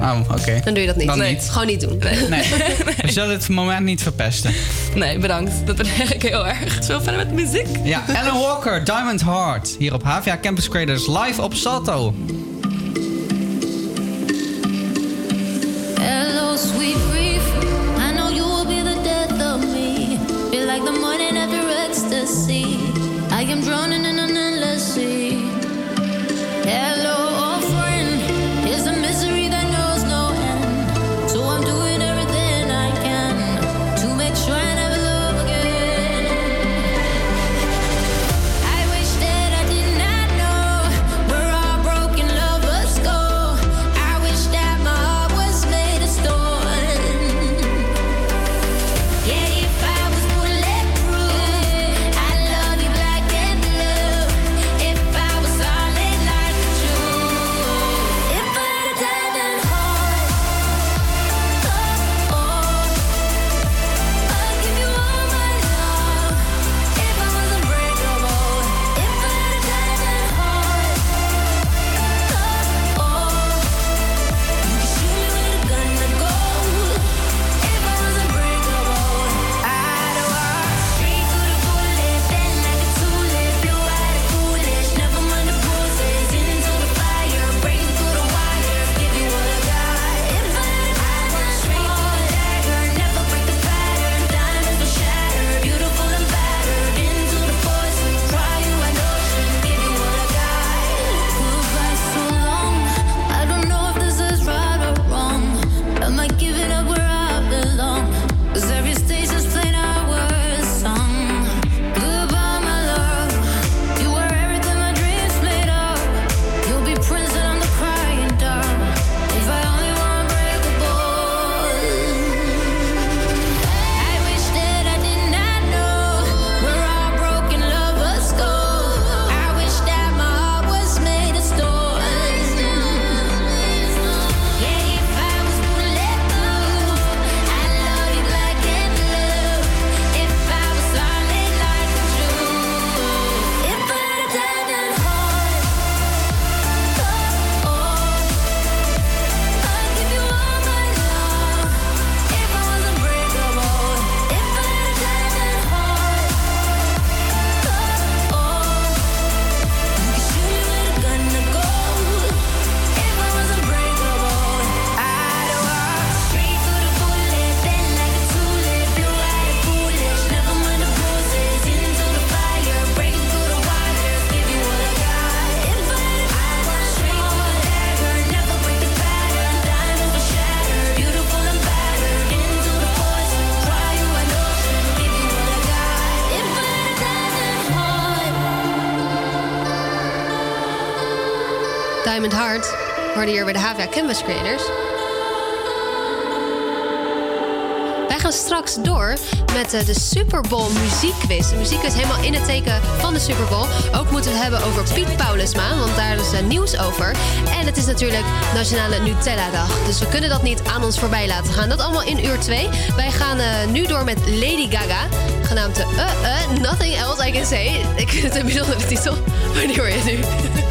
Oh, oké. Dan doe je dat niet. Dan nee. niet. Gewoon niet doen. Nee. We zullen het moment niet verpesten. Nee, bedankt. Dat ben ik heel erg. Veel verder met muziek. Ja, Alan Walker, Diamond Heart. Hier op HVA Campus Creators live op Salto. Hello, sweet brief. I know you will be the death of me. Feel like the morning ecstasy. I am drowning in an endless sea. Hello, Hier bij de HVA Canvas Creators. Wij gaan straks door met eh, de Super Bowl muziekquiz. De muziekquiz helemaal in het teken van de Super Bowl. Ook moeten we het hebben over Piet Paulusma, want daar is uh, nieuws over. En het is natuurlijk Nationale Nutella-dag. Dus we kunnen dat niet aan ons voorbij laten gaan. Dat allemaal in uur 2. Wij gaan eh, nu door met Lady Gaga, genaamd de uh, uh, Nothing Else I Can Say. Ik vind het een bijzondere titel, maar die hoor je nu.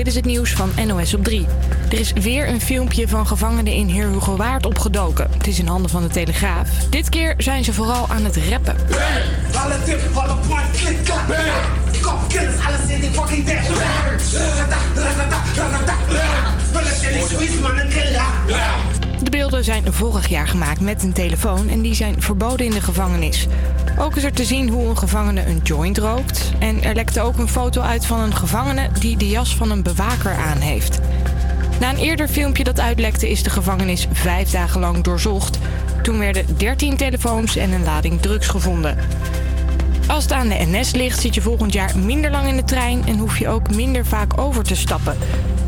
dit is het nieuws van NOS op 3. Er is weer een filmpje van gevangenen in Heer Hugo Waard opgedoken. Het is in handen van de Telegraaf. Dit keer zijn ze vooral aan het rappen. De beelden zijn vorig jaar gemaakt met een telefoon en die zijn verboden in de gevangenis. Ook is er te zien hoe een gevangene een joint rookt. En er lekte ook een foto uit van een gevangene die de jas van een bewaker aan heeft. Na een eerder filmpje dat uitlekte is de gevangenis vijf dagen lang doorzocht. Toen werden 13 telefoons en een lading drugs gevonden. Als het aan de NS ligt, zit je volgend jaar minder lang in de trein en hoef je ook minder vaak over te stappen.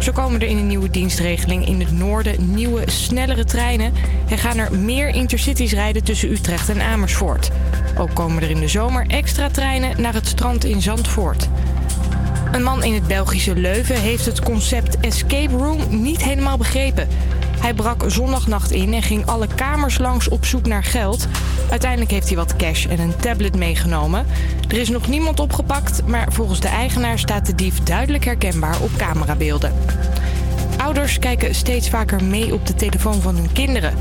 Zo komen er in een nieuwe dienstregeling in het noorden nieuwe, snellere treinen en gaan er meer intercities rijden tussen Utrecht en Amersfoort. Ook komen er in de zomer extra treinen naar het strand in Zandvoort. Een man in het Belgische Leuven heeft het concept escape room niet helemaal begrepen. Hij brak zondagnacht in en ging alle kamers langs op zoek naar geld. Uiteindelijk heeft hij wat cash en een tablet meegenomen. Er is nog niemand opgepakt, maar volgens de eigenaar staat de dief duidelijk herkenbaar op camerabeelden. Ouders kijken steeds vaker mee op de telefoon van hun kinderen.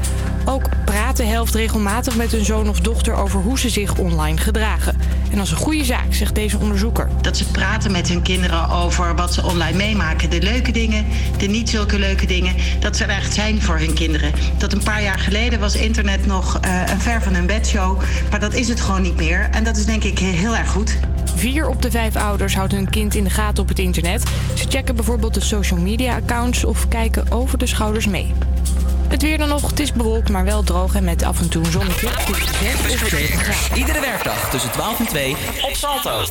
Ook praat de helft regelmatig met hun zoon of dochter over hoe ze zich online gedragen. En dat is een goede zaak, zegt deze onderzoeker. Dat ze praten met hun kinderen over wat ze online meemaken. De leuke dingen, de niet zulke leuke dingen. Dat ze er echt zijn voor hun kinderen. Dat een paar jaar geleden was internet nog eh, een ver van hun bedshow. Maar dat is het gewoon niet meer. En dat is denk ik heel erg goed. Vier op de vijf ouders houdt hun kind in de gaten op het internet. Ze checken bijvoorbeeld de social media accounts of kijken over de schouders mee. Het weer dan nog, het is bewolkt, maar wel droog en met af en toe een zonnetje. Iedere werkdag tussen 12 en 2 op Salto.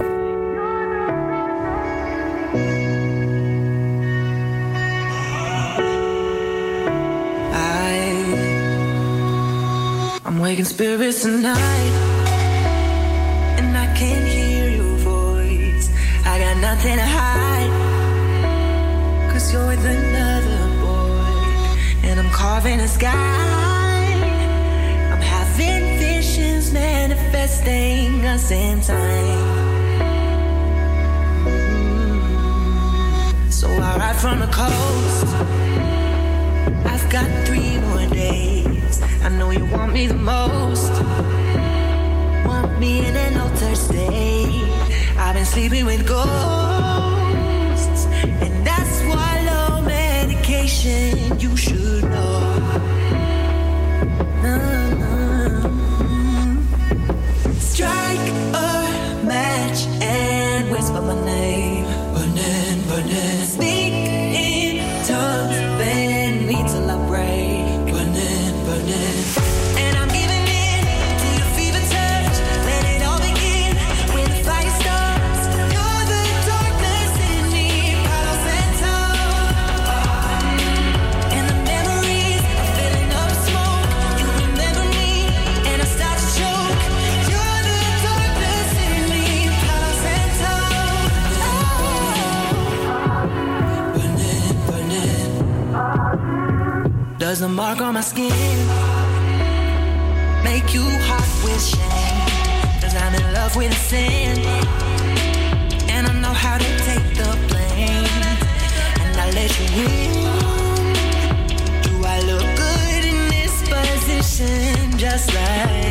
I, I'm waking spirits tonight And I can't hear your voice. I got nothing to hide. Cause you're the night. in the sky. I'm having visions manifesting us in time. So I ride from the coast. I've got three more days. I know you want me the most. Want me in an altered state. I've been sleeping with ghosts, and that's why you should know. There's a mark on my skin. Make you hot with shame. Cause I'm in love with sin. And I know how to take the blame. And I let you in. Do I look good in this position? Just like.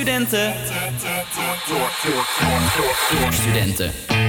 studenten. Door, door, door, door, door, door, studenten.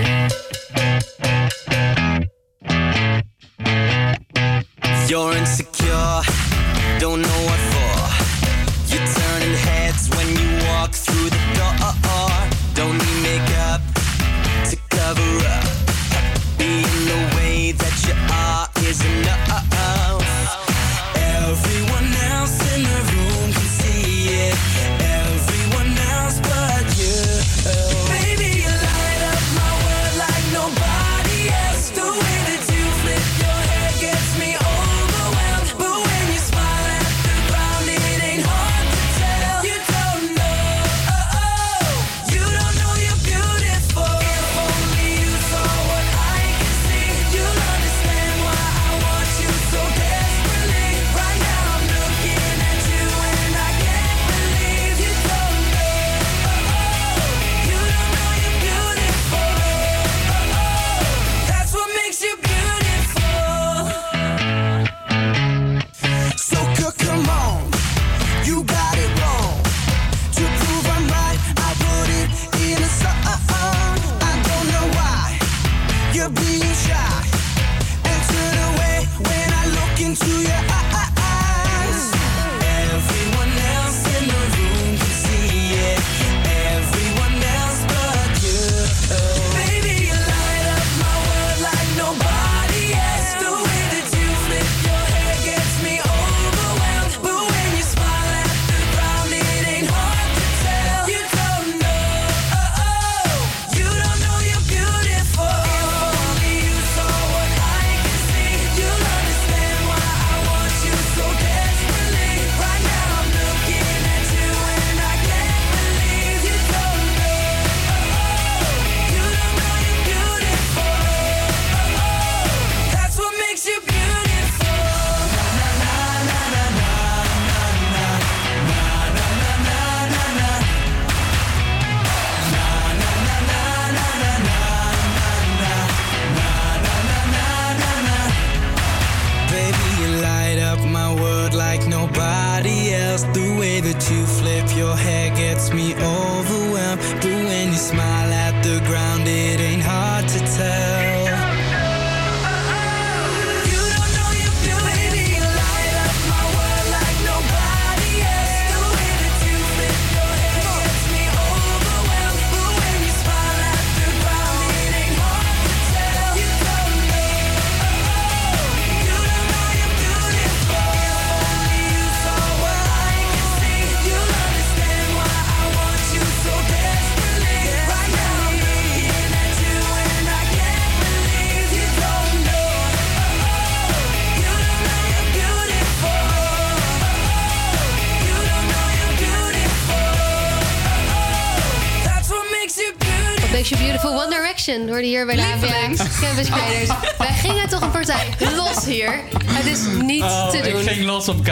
Doen. ik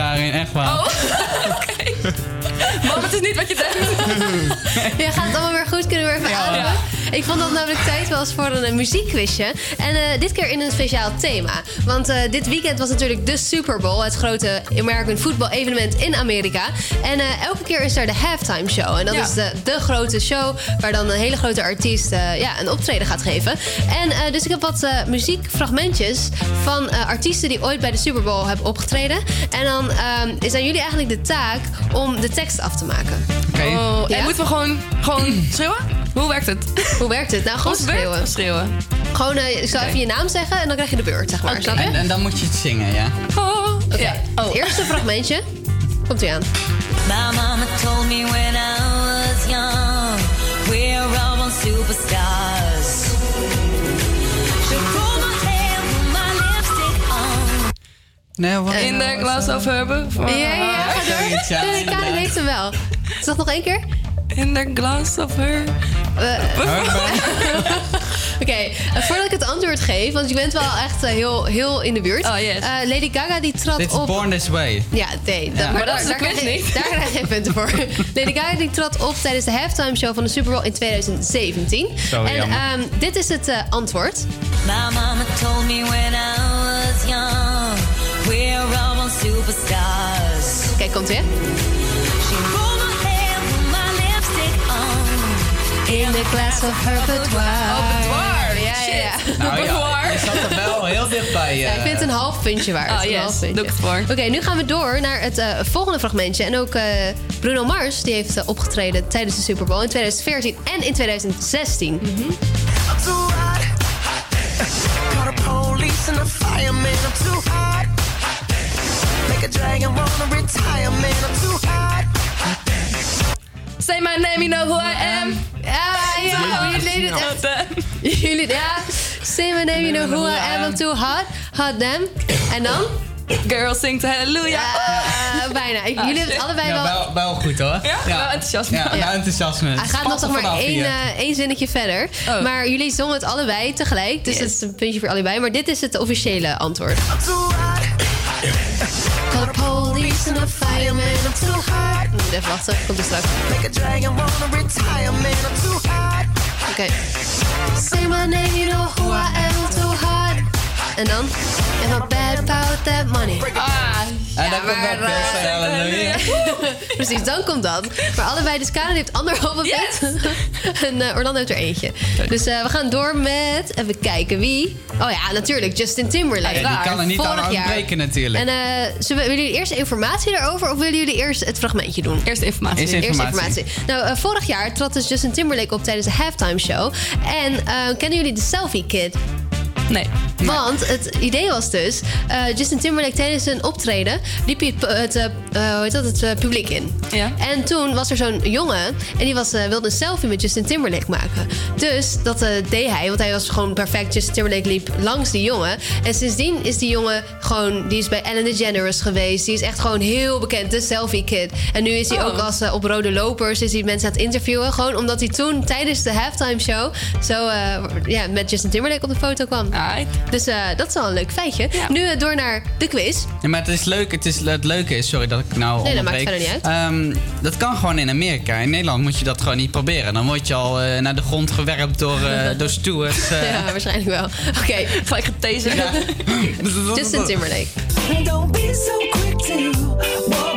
een muziekquizje. En eh, dit keer in een speciaal thema. Want eh, dit weekend was natuurlijk de Super Bowl. Het grote American football evenement in Amerika. En eh, elke keer is er de halftime show. En dat Ja. is de, de grote show waar dan een hele grote artiest eh, ja, een optreden gaat geven. En eh, dus ik heb wat eh, muziekfragmentjes van eh, artiesten die ooit bij de Super Bowl hebben opgetreden. En dan ehm, is aan jullie eigenlijk de taak om de tekst af te maken. Oh, Ja? En moeten we gewoon, gewoon schreeuwen? Hoe werkt het? Hoe werkt het? Nou, gewoon schreeuwen. het? Schreeuwen. Gewoon, eh, ik zal even je naam zeggen en dan krijg je de beurt, zeg maar. Snap je? En, en dan moet je het zingen, ja. Oh. Oké, het eerste fragmentje. Komt u aan. My mama told me when I was young, we're all born superstars. She pulled my hair, put my lipstick on. Nee, wat? In de glass of hebben. Ja, ja, ja, ga door. Zoiets, ja, Nee, Karin inderdaad. heeft hem wel. Zeg nog één keer. In the glass of her. Oké, eh, voordat ik het antwoord geef, want je bent wel echt eh, heel, heel in de buurt. Oh, yes. Eh, Lady Gaga die trad Dit is op... Born This Way. Ja, nee. Ja. maar dat is daar, quiz krijg je- niet. daar krijg je geen punten voor. Lady Gaga die trad op tijdens de halftime show van de Super Bowl in 2017. Zo en ehm, dit is het eh, antwoord. My mama told me when I was young, we're all superstars. Kijk, komt weer. In the glass of her boudoir. Oh, boudoir. Ja, ja, ja. Nou ja, Boudoir. je zat er wel heel dichtbij. Ja, eh. ik vind het een half puntje waard. Oh, Een yes. half puntje. Doe ik het voor. Oké, nu gaan we door naar het eh, volgende fragmentje. En ook eh, Bruno Mars die heeft eh, opgetreden tijdens de Super Bowl in 2014 en in 2016. I'm too hot. Call the police and the fireman. I'm too hot. Make a dragon wanna retire, man. I'm too hot. Say my name, you know who I am. Ja, ja, jullie deden het echt. Jullie, ja. Say my name, you know who I am. I'm too hot. Hot damn. En dan? Girl sings hallelujah. Ja, bijna. Ik- Ah, Jullie hebben het allebei Ja, wel... wel, wel goed hoor. Ja? Wel enthousiasme. Ja, Ja. nou enthousiasme. Hij gaat nog maar één, eh, één zinnetje verder. Oh. Maar jullie zongen het allebei tegelijk. Dus Yes. dat is een puntje voor allebei. Maar dit is het officiële antwoord. I'm too hot. Call the police and the fireman. I'm too hot. Even wachten. Komt er. Make a dragon wanna retire, man. I'm too hot. Oké. Say my name, you know who I am. I'm too hot. En dan? En dan bad about that money. Ah. En dan komt dat best, halleluja. Precies, dan komt dat. Maar allebei, dus Karen heeft anderhalve punt. en eh, Orlando heeft er eentje. Dus eh, we gaan door met, even kijken, wie? Oh ja, natuurlijk, Justin Timberlake. Ja, die kan er niet Vorig aan ontbreken natuurlijk. En eh, zullen we- willen jullie eerst informatie daarover of willen jullie eerst het fragmentje doen? Eerst informatie. Eerst informatie. Nou, eh, vorig jaar trad dus Justin Timberlake op tijdens de halftime show. En eh, kennen jullie de Selfie Kid? Nee. Want het idee was dus, eh, Justin Timberlake tijdens een optreden liep hij het, het, eh, eh, hoe heet dat, het publiek in. Ja. En toen was er zo'n jongen en die was, wilde een selfie met Justin Timberlake maken. Dus dat deed hij, want hij was gewoon perfect. Justin Timberlake liep langs die jongen. En sindsdien is die jongen gewoon, die is bij Ellen DeGeneres geweest. Die is echt gewoon heel bekend, de selfie kid. En nu is hij Oh. ook als op Rode Lopers, is hij mensen aan het interviewen. Gewoon omdat hij toen tijdens de halftime show zo ja, met Justin Timberlake op de foto kwam. Dus eh, dat is wel een leuk feitje. Nu eh, door naar de quiz. Ja, maar het is leuk. Het, is, het leuke is, sorry dat ik nou Nee, dat maakt verder niet Ehm, dat kan gewoon in Amerika. In Nederland moet je dat gewoon niet proberen. Dan word je al eh, naar de grond gewerpt door, eh door stewards. Ja, waarschijnlijk wel. Oké, gelijk getezen. Justin Timberlake. Don't be so quick to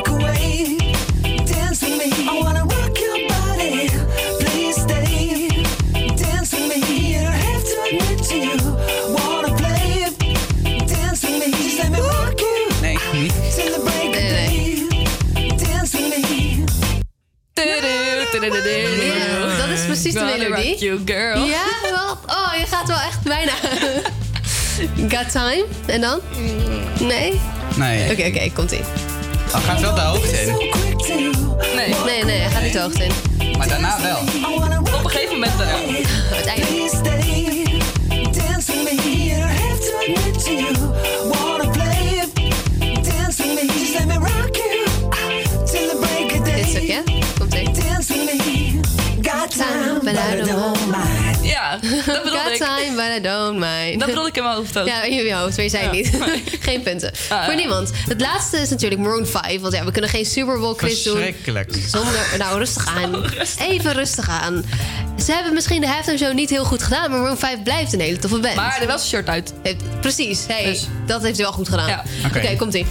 Ja, dat is precies de melodie. you, girl. Ja, wel. Oh, je gaat wel echt bijna. Got time? En dan? Nee? Nee. Oké, oké, komt-ie. Dan gaat wel de hoogte in. Nee. Nee, nee, hij gaat niet de hoogte in. Maar daarna wel. Op een gegeven moment wel. Uiteindelijk. But I don't mind. Ja, dat bedoel Got ik. time, but I don't mind. Dat bedoel ik in mijn hoofd ook. Ja, in je hoofd, maar je zei het niet. Geen punten. Ah, Voor ja. niemand. Het laatste is natuurlijk Maroon 5. Want ja, we kunnen geen Super Bowl quiz doen. Verschrikkelijk. Zonder, nou, rustig aan. Even rustig aan. Ze hebben misschien de halftime show niet heel goed gedaan, maar Maroon 5 blijft een hele toffe band. Maar er was een shirt uit. Heeft- precies, hey, Dus. dat heeft hij wel goed gedaan. Ja. Oké, Oké. komt-ie.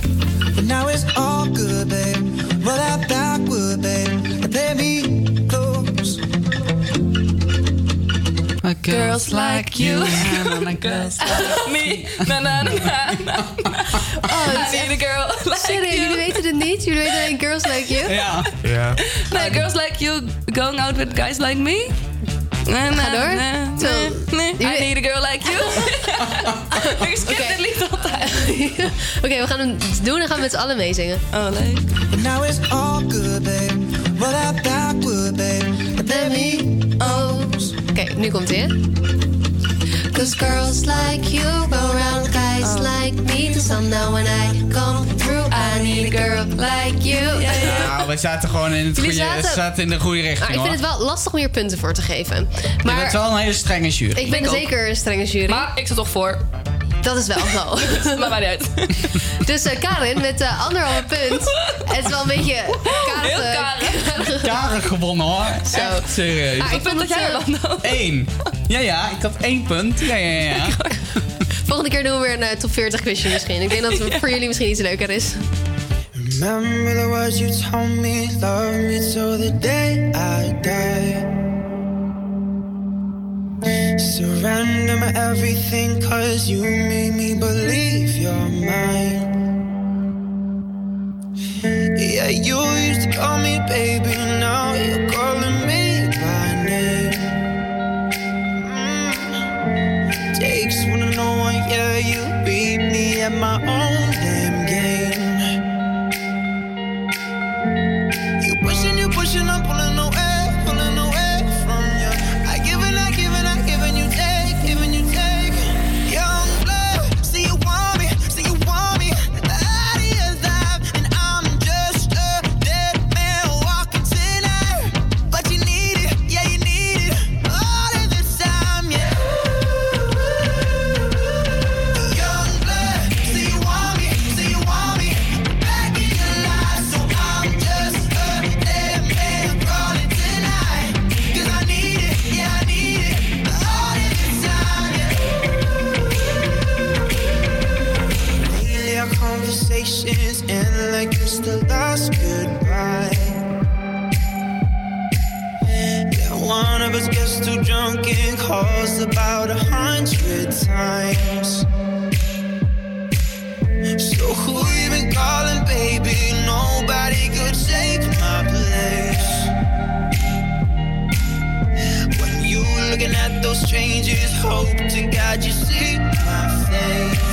But now it's all good, babe. Roll that backward, babe. And play me Girls like you. Girls like me. Na na na na. Oh, I need a girl like jullie you. weten het niet? Jullie weten alleen Girls Like You? Ja. Ja. Nee, girls like you going out with guys like me. Na, na, Ga door. Zo. na, na. I Jullie- need a girl like you. ik skip Oké. dit lied altijd. Oké, we gaan hem doen en gaan we met z'n allen meezingen. Oh, leuk. But now it's all good, babe. Roll that backward, babe. And play me Oké, nu komt hè? Cause girls like you go around guys like me till sundown when I come through. I need a girl like you. Nou, we zaten gewoon in, het goede, zaten- zaten in de goede Maar richting ik vind hoor. het wel lastig om hier punten voor te geven. Je Maar bent wel een hele strenge jury. ik ben Ik ook. zeker een strenge jury. Maar ik zit toch voor. Dat is wel zo. Maar maakt niet uit. Dus eh, Karin met eh, anderhalve punt. Het is wel een beetje karig. Heel eh, karig. Karig gewonnen hoor. Zo. Echt serieus. Ah, ik vond het, had jij eh, dan? Eén. Ja, ja, ik had één punt. Ja, ja, ja. Volgende keer doen we weer een top 40 quizje misschien. Ik denk dat het voor jullie misschien iets leuker is. Remember the words you told me, love me till the day I die. Surrender my everything, cause you made me believe you're mine. Yeah, you used to call me baby, now you're calling me by name. Mm. Takes one to know one, yeah, you beat me at my own million calls about a hundred times. So who you been calling, baby? Nobody could take my place. When you looking at those strangers, hope to God you see my face.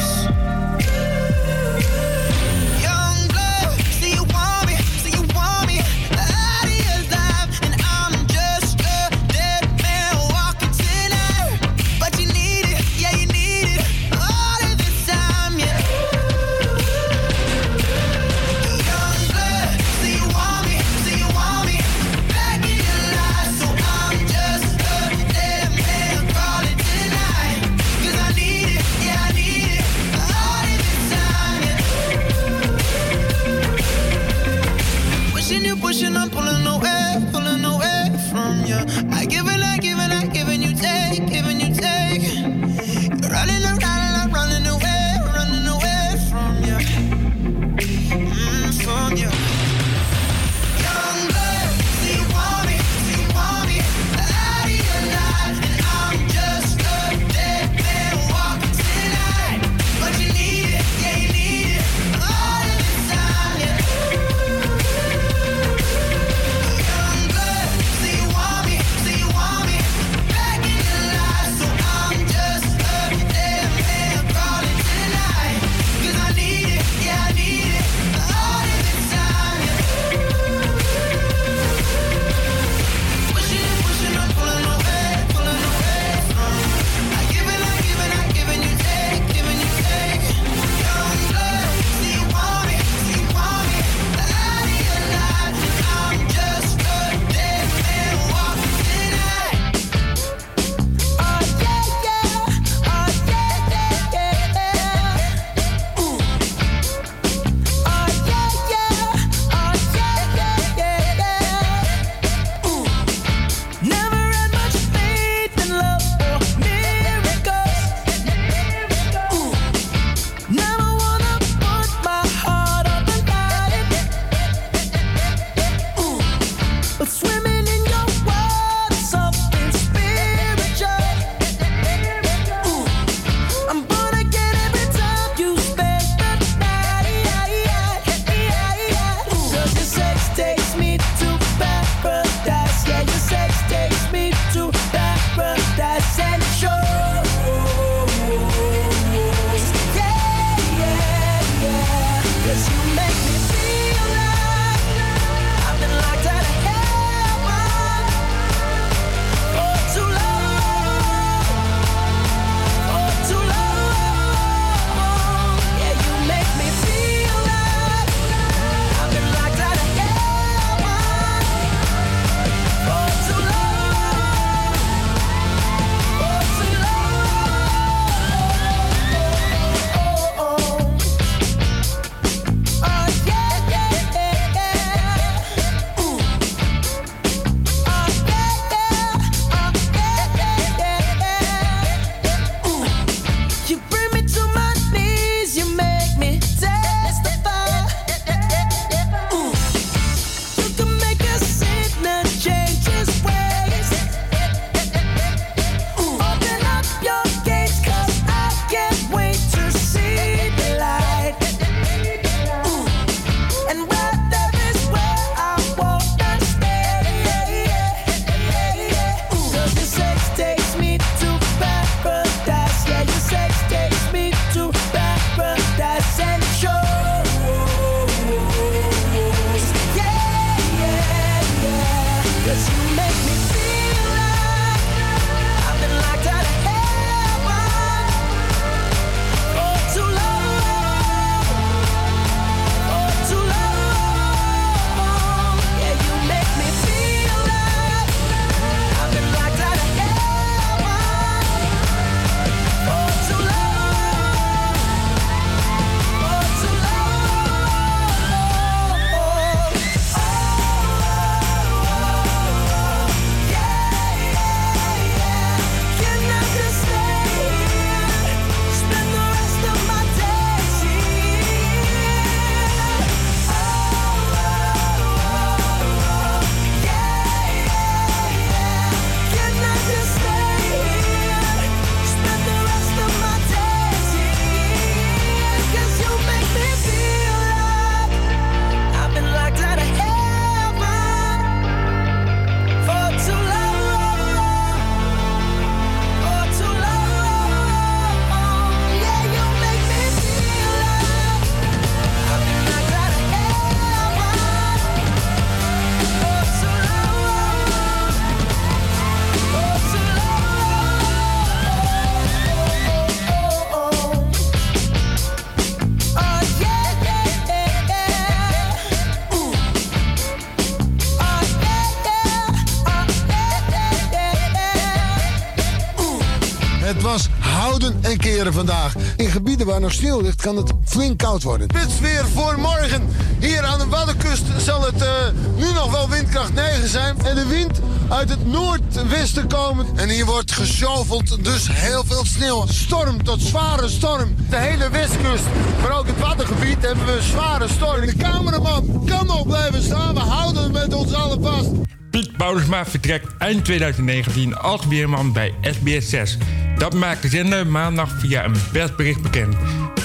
Gebieden waar nog sneeuw ligt kan het flink koud worden. Dit weer voor morgen. Hier aan de Waddenkust zal het eh, nu nog wel windkracht 9 zijn. En de wind uit het noordwesten komen. En hier wordt geshoveld, dus heel veel sneeuw. Storm tot zware storm. De hele westkust, maar ook het Waddengebied hebben we zware storm. De cameraman kan nog blijven staan. We houden het met ons allen vast. Piet Paulusma vertrekt eind 2019 als weerman bij SBS 6. Dat maakt de zender maandag via een persbericht bekend.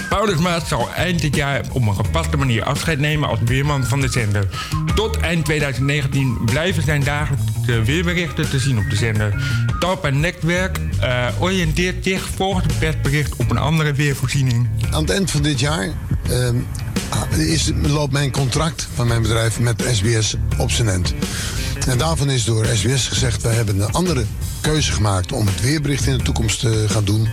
Paulusma zal eind dit jaar op een gepaste manier afscheid nemen als weerman van de zender. Tot eind 2019 blijven zijn dagelijkse weerberichten te zien op de zender. Talpa Netwerk eh, oriënteert zich volgens het persbericht op een andere weervoorziening. Aan het eind van dit jaar ehm, is, loopt mijn contract van mijn bedrijf met SBS op zijn eind. En daarvan is door SBS gezegd, wij hebben een andere keuze gemaakt om het weerbericht in de toekomst te gaan doen.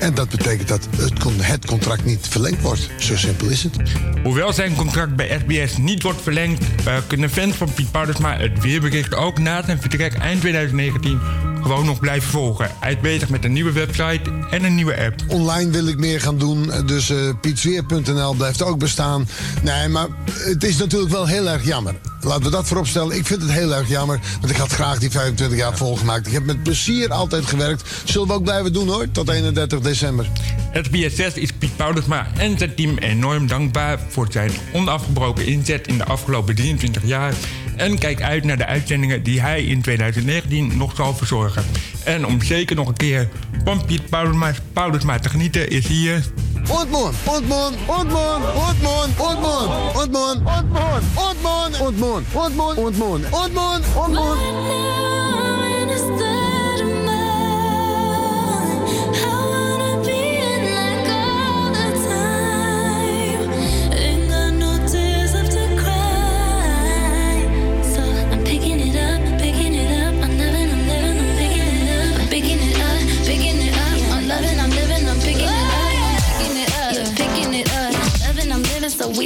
En dat betekent dat het, con- het contract niet verlengd wordt. Zo simpel is het. Hoewel zijn contract bij SBS niet wordt verlengd, eh, kunnen fans van Piet Paulusma het weerbericht ook na zijn vertrek eind 2019 gewoon nog blijven volgen. Hij is bezig met een nieuwe website en een nieuwe app. Online wil ik meer gaan doen, dus pietsweer.nl blijft ook bestaan. Nee, maar het is natuurlijk wel heel erg jammer. Laten we dat voorop stellen. Ik vind het heel erg jammer, want ik had graag die 25 jaar volgemaakt. Ik heb met plezier altijd gewerkt. Zullen we ook blijven doen hoor, tot 31 december. SBS 6 is Piet Paulusma en zijn team enorm dankbaar voor zijn onafgebroken inzet in de afgelopen 23 jaar. En kijk uit naar de uitzendingen die hij in 2019 nog zal verzorgen. En om zeker nog een keer van Piet Paulusma, te genieten is hier... Ontmoen, ontmoen, ontmoen, ontmoen, ontmoen, ontmoen, ontmoen, ontmoen, ontmoen, ontmoen, ontmoen, ontmoen, ontmoen.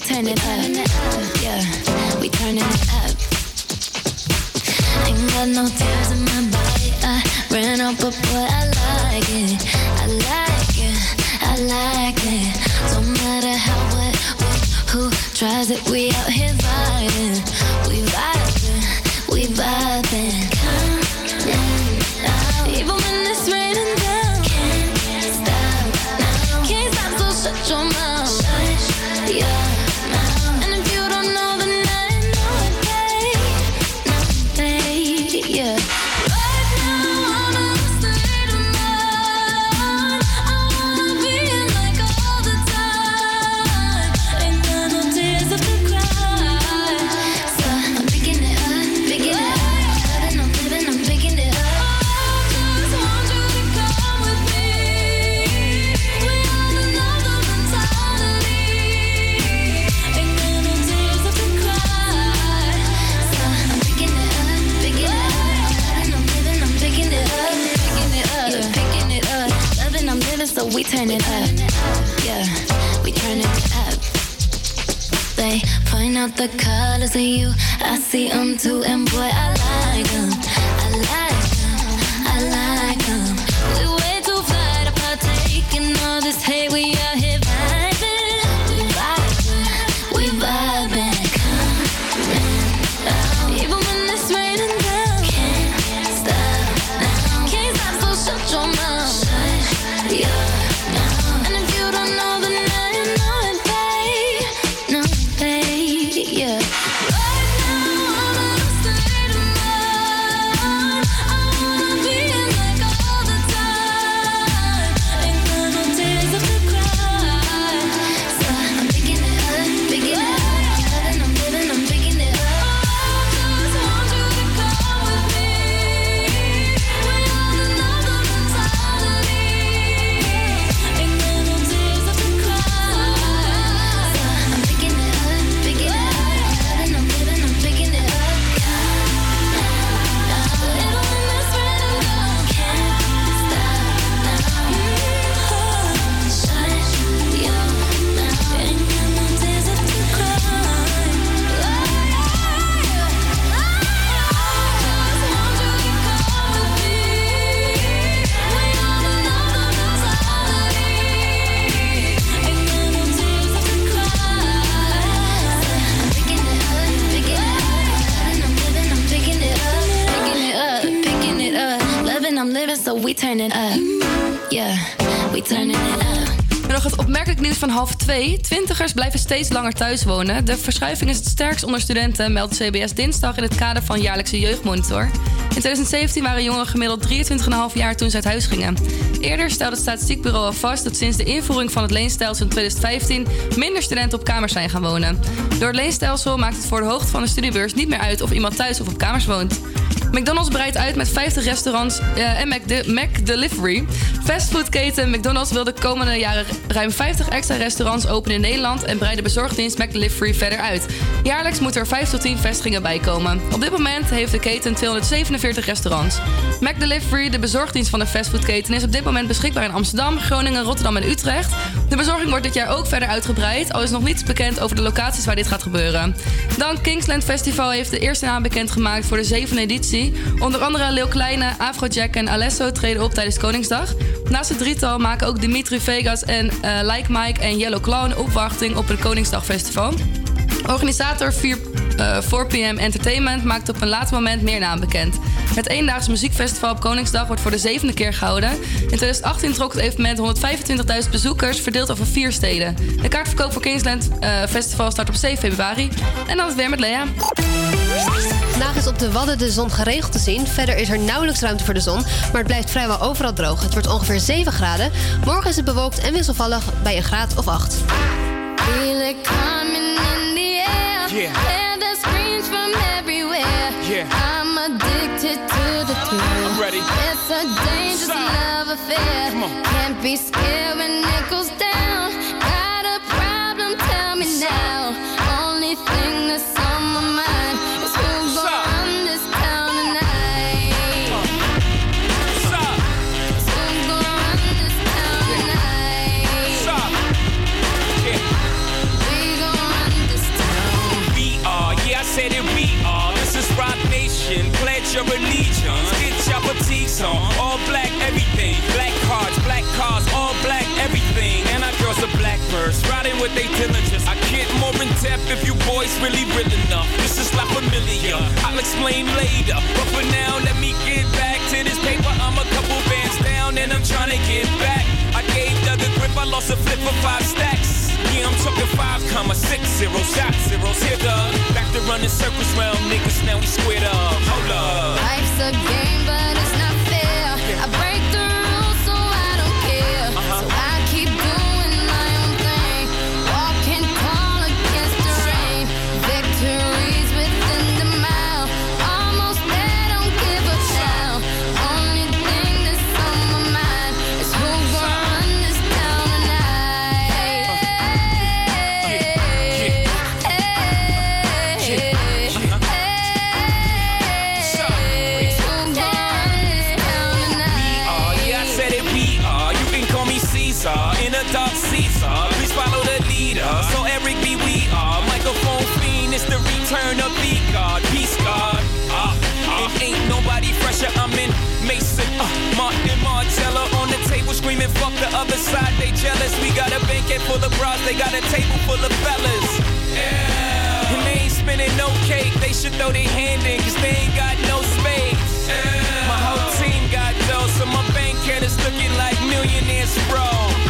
Turn it up, yeah, we turn it up. Ain't got no tears in my body. I ran up, but boy, I like it. I like it. I like it. Don't matter how, what, what, who tries it. We the colors of you. I see them too, and boy, I like them. Nog het opmerkelijk nieuws van half twee. Twintigers blijven steeds langer thuis wonen. De verschuiving is het sterkst onder studenten, meldt CBS dinsdag in het kader van jaarlijkse jeugdmonitor. In 2017 waren jongeren gemiddeld 23,5 jaar toen ze uit huis gingen. Eerder stelde het statistiekbureau al vast dat sinds de invoering van het leenstelsel in 2015 minder studenten op kamers zijn gaan wonen. Door het leenstelsel maakt het voor de hoogte van de studiebeurs niet meer uit of iemand thuis of op kamers woont. McDonald's breidt uit met 50 restaurants eh, en Mac, Mac Delivery. Fastfoodketen McDonald's wil de komende jaren ruim 50 extra restaurants openen in Nederland en breidt de bezorgdienst Mac Delivery verder uit. Jaarlijks moeten er 5 tot 10 vestigingen bij komen. Op dit moment heeft de keten 247 restaurants. Mac Delivery, de bezorgdienst van de fastfoodketen, is op dit moment beschikbaar in Amsterdam, Groningen, Rotterdam en Utrecht. De bezorging wordt dit jaar ook verder uitgebreid, al is nog niets bekend over de locaties waar dit gaat gebeuren. Dan Kingsland Festival heeft de eerste naam bekendgemaakt voor de zevende editie. Onder andere Lil Kleine, Afrojack en Alesso treden op tijdens Koningsdag. Naast het drietal maken ook Dimitri Vegas en eh, Like Mike en Yellow Clown opwachting op het Koningsdagfestival. Organisator 4, eh, 4PM Entertainment maakt op een later moment meer naam bekend. Het eendaagse muziekfestival op Koningsdag wordt voor de zevende keer gehouden. In 2018 trok het evenement 125.000 bezoekers, verdeeld over vier steden. De kaartverkoop voor Kingsland eh, Festival start op 7 februari. En dan het weer met Lea. Vandaag is op de Wadden de zon geregeld te zien. Verder is er nauwelijks ruimte voor de zon, maar het blijft vrijwel overal droog. Het wordt ongeveer 7 graden. Morgen is het bewolkt en wisselvallig bij een graad of 8. Feel it coming in the air. Yeah. Hear the screams from everywhere. Yeah. I'm addicted to the thrill. I'm ready. It's a dangerous love affair. Can't be scared when it goes down. Blackbirds, riding with they diligence. I get more in depth if you boys really real enough. This is La Familia. I'll explain later. But for now, let me get back to this paper. I'm a couple bands down and I'm trying to get back. I gave a grip, I lost a flip for five stacks. Yeah, I'm talking five comma six zero shot zeros here, dog. Back to running circles round niggas, now we squared up. Hold up. Life's a game, but it's not fair. I break screaming, fuck the other side, they jealous. We got a banquet full of bras, they got a table full of fellas. Yeah. And they ain't spinning no cake, they should throw their hand in, cause they ain't got no space. My whole team got dough, so my bank account is looking like millionaires, bro.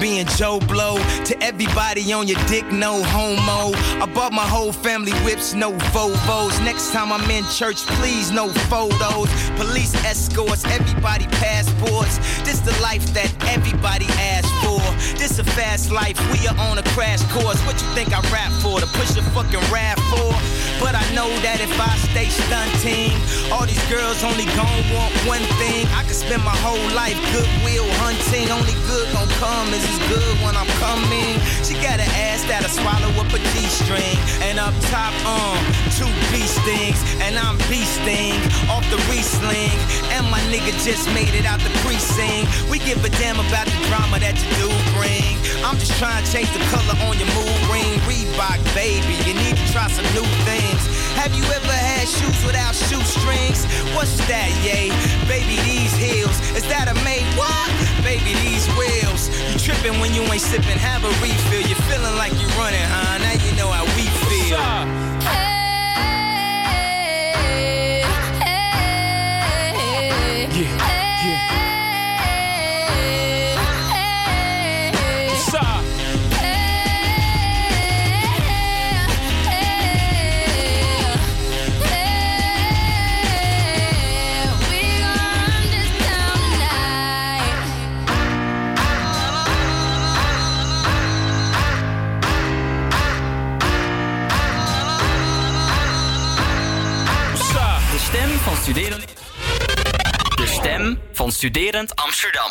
Being Joe Blow to everybody on your dick, no homo. I bought my whole family whips, no Vovos. Next time I'm in church, please, no photos. Police escorts, everybody passports. This the life that everybody asks for. This a fast life, we are on a crash course. What you think I rap for? To push a fucking rap for? But I know that if I stay stunting, all these girls only gon' want one thing. I could spend my whole life goodwill hunting. Only good gon' come is as good when I'm coming. She got an ass that'll swallow up a G-string. And up top, um, two beast things. And I'm beasting off the re-sling. And my nigga just made it out the precinct. We give a damn about the drama that you do bring. I'm just trying to change the color on your mood ring. Reebok, baby, you need to try some new things. Have you ever had shoes without shoestrings? What's that, yay? Baby, these heels. Is that a made what? Baby, these wheels. You tripping when you ain't sipping, have a refill. You're feeling like you're running, huh? Now you know how we feel. Studerend. De stem van studerend Amsterdam.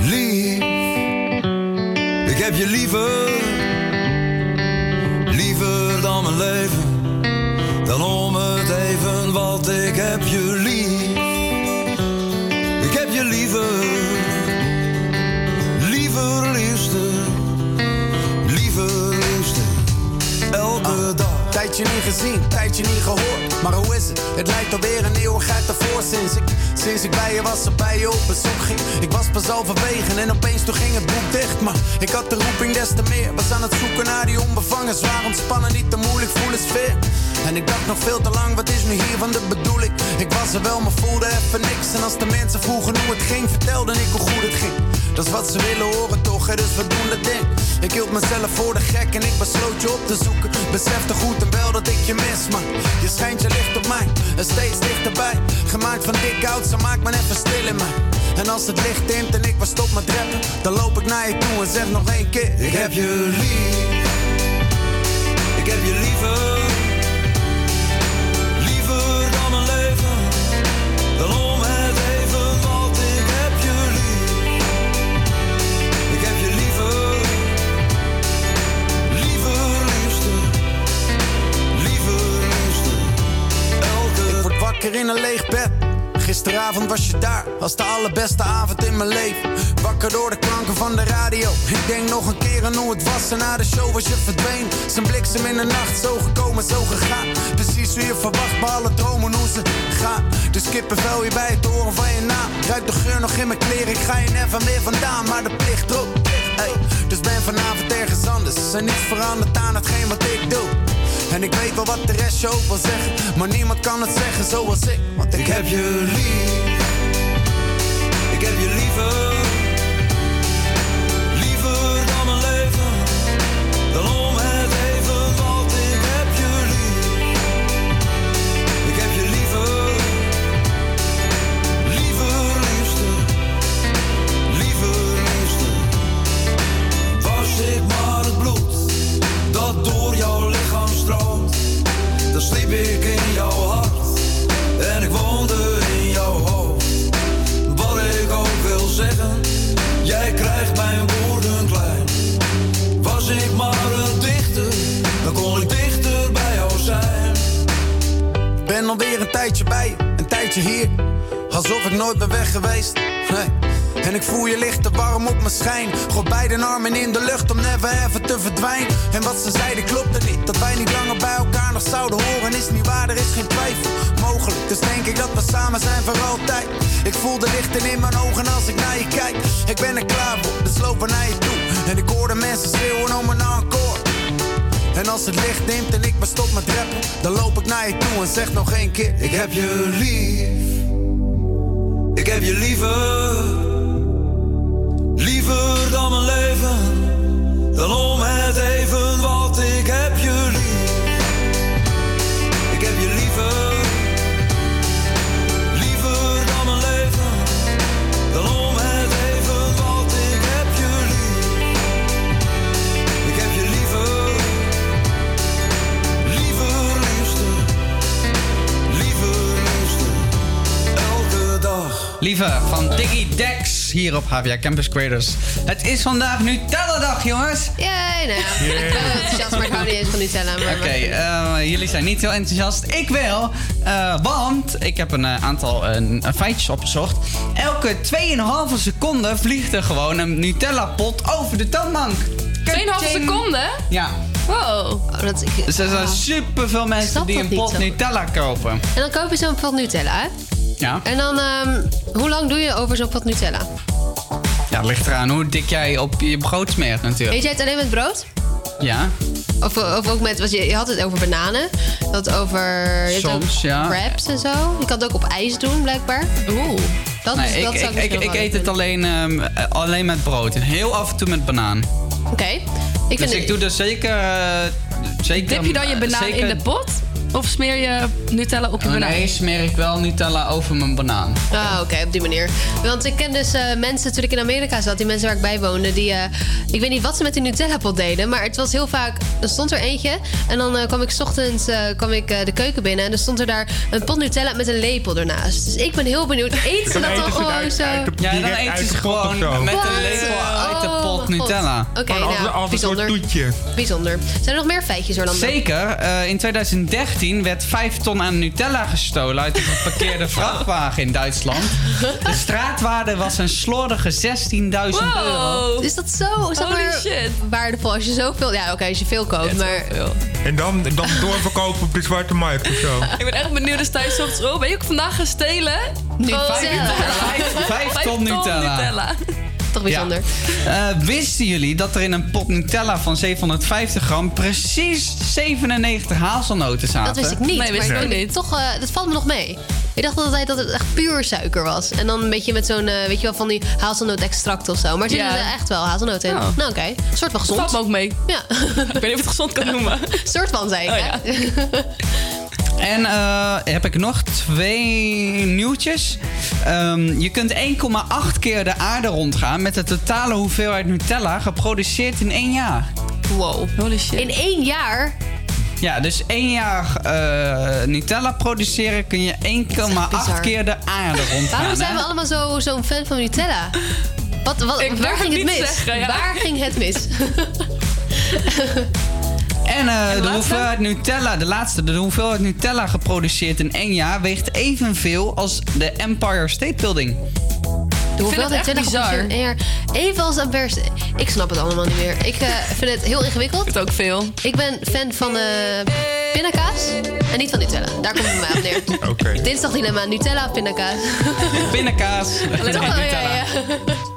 Lief, ik heb je liever, liever dan mijn leven. Tijdje niet gezien, tijdje niet gehoord. Maar hoe is het? Het lijkt alweer een eeuwigheid ervoor sinds ik, sinds ik bij je was, er bij je op bezoek ging. Ik was pas al verwegen en opeens toen ging het boek dicht. Maar ik had de roeping des te meer. Was aan het zoeken naar die onbevangen, zwaar ontspannen, niet te moeilijk, voelen sfeer. En ik dacht nog veel te lang, wat is nu hiervan de bedoeling? Ik was er wel, maar voelde even niks. En als de mensen vroegen hoe het ging, vertelde ik hoe goed het ging. Dat is wat ze willen horen toch, hè, dus we doen dat ding. Ik hield mezelf voor de gek en ik besloot je op te zoeken. Besefte goed en wel dat ik je mis, maar je schijnt je licht op mij en steeds dichterbij. Gemaakt van dik ze maakt me even stil in mij. En als het licht dimt en ik was stop met rappen, dan loop ik naar je toe en zeg nog één keer: Ik heb je lief, ik heb je liever Gisteravond was je daar, als de allerbeste avond in mijn leven. Wakker door de klanken van de radio. Ik denk nog een keer aan hoe het was en na de show was je verdwenen. Zijn bliksem in de nacht, zo gekomen, zo gegaan. Precies hoe je verwacht, bij alle dromen hoe ze gaan. Dus kippenvel je bij het horen van je naam. Ruik de geur nog in mijn kleren, ik ga je never meer vandaan. Maar de plicht ook. Hey, dus ben vanavond ergens anders. En niets veranderd aan hetgeen wat ik doe. En ik weet wel wat de rest je ook wil zeggen. Maar niemand kan het zeggen zoals ik. Want ik, Ik heb je lief, ik heb je liever, sliep ik in jouw hart en ik woonde in jouw hoofd. Wat ik ook wil zeggen, jij krijgt mijn woorden klein. Was ik maar een dichter, dan kon ik dichter bij jou zijn. Ben alweer een tijdje bij een tijdje hier. Alsof ik nooit ben weg geweest. En ik voel je licht te warm op mijn schijn. Gooi beide armen in de lucht om never ever te verdwijnen. En wat ze zeiden klopte niet. Dat wij niet langer bij elkaar nog zouden horen is niet waar, er is geen twijfel mogelijk. Dus denk ik dat we samen zijn voor altijd. Ik voel de lichten in mijn ogen als ik naar je kijk. Ik ben er klaar voor, dus lopen naar je toe. En ik hoor de mensen schreeuwen om een encore. En als het licht neemt en ik ben stop met rappen, dan loop ik naar je toe en zeg nog één keer: Ik heb je lief, ik heb je liever, Liever dan mijn leven, dan om het even wat ik heb jullie. Ik heb je liever. Liever dan mijn leven, dan om het even wat ik heb jullie. Ik heb je liever. Liever liefste, liever liefste, elke dag. Lieve van Diggy Dex hier op HVA Campus Creators. Het is vandaag Nutella-dag, jongens. Yay, nou ja. Ik ben enthousiast, maar ik hou niet eens van Nutella. Oké, eh, jullie zijn niet heel enthousiast. Ik wel, eh, want ik heb een eh, aantal feitjes opgezocht. Elke 2,5 seconde vliegt er gewoon een Nutella-pot over de toonbank. 2,5 seconden? Ja. Wow. Oh, dat, ik, Dus er zijn ah. superveel mensen die een pot. Nutella kopen. En dan koop je zo'n pot Nutella, hè? Ja. En dan, ehm, hoe lang doe je over zo'n pot Nutella? Ja, het ligt eraan hoe dik jij op je brood smeert natuurlijk. Eet jij het alleen met brood? Ja. Of, of ook met, je, je had het over bananen. Het over Soms, ja. wraps en zo. Je kan het ook op ijs doen, blijkbaar. Oeh. Dat, Nee, is, ik, dat zou ik, ik, ik, eet het alleen, ehm, eh, alleen met brood. En heel af en toe met banaan. Oké. Ik dus vind ik doe er zeker... zeker Dip je dan je eh, banaan zeker- in de pot? Of smeer je Nutella op je Oh, banaan? nee, smeer ik wel Nutella over mijn banaan. Ah, oké, op die manier. Want ik ken dus eh, mensen, toen ik in Amerika zat, die mensen waar ik bij woonde, die. eh, ik weet niet wat ze met die Nutella-pot deden, maar het was heel vaak. Er stond er eentje en dan eh, kwam ik 's ochtends eh, kwam ik, eh, de keuken binnen en er stond er daar een pot Nutella met een lepel ernaast. Dus ik ben heel benieuwd. Eet ze Dan dat dan gewoon uit- zo? uit de- Ja, dan uit ze gewoon met een lepel uit de Oh, pot Nutella. Oké, als- nou, als een soort bijzonder. toetje. Bijzonder. Zijn er nog meer feitjes, Orlando? Zeker. eh, in 2013 werd 5 ton aan Nutella gestolen uit een geparkeerde vrachtwagen in Duitsland. De straatwaarde was een slordige 16.000 euro. Is dat zo zeg maar, shit. waardevol? Als je zoveel... Ja, oké, als je veel koopt, maar... En dan, dan doorverkopen op de zwarte markt of zo. Ik ben echt benieuwd, dus thuis ochtends, oh, ben je ook vandaag gestelen? Nutella. Oh, Vijf ton Nutella. Toch bijzonder. Ja. Eh, wisten jullie dat er in een pot Nutella van 750 gram precies 97 hazelnoten zaten? Dat wist ik niet. Nee, wist maar ik niet. Toch, eh, dat valt me nog mee. Ik dacht altijd dat het echt puur suiker was. En dan een beetje met zo'n, eh, weet je wel, van die hazelnoot-extract of zo. Maar er zitten Ja. er echt wel hazelnoot in. Oh. Nou, oké. Een soort van gezond. Valt me ook mee. Ja. Ik weet niet of ik het gezond kan noemen. soort van, zei ik. Oh, hè? En eh, heb ik nog twee nieuwtjes. Ehm, je kunt 1,8 keer de aarde rondgaan met de totale hoeveelheid Nutella geproduceerd in één jaar. Wow. Holy shit. In één jaar? Ja, dus één jaar eh, Nutella produceren kun je 1,8 bizar. keer de aarde rondgaan. Waarom zijn hè? we allemaal zo- zo'n fan van Nutella? Wat, wat, Ik waar ging het het niet mis? zeggen, ja. Waar ging het mis? En, eh, de laatste? hoeveelheid Nutella, de laatste, de hoeveelheid Nutella geproduceerd in één jaar weegt evenveel als de Empire State Building. De hoeveelheid het Nutella bizar. Even als vers. Ik snap het allemaal niet meer. Ik eh, vind het heel ingewikkeld. Het ook veel. Ik ben fan van eh pindakaas en niet van Nutella. Daar komt het bij mij op neer. Oké. Dinsdag dilemma, Nutella of pindakaas. Pindakaas. Toch wel, ja, Nutella. ja.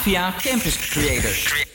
Havia Campus. Creators.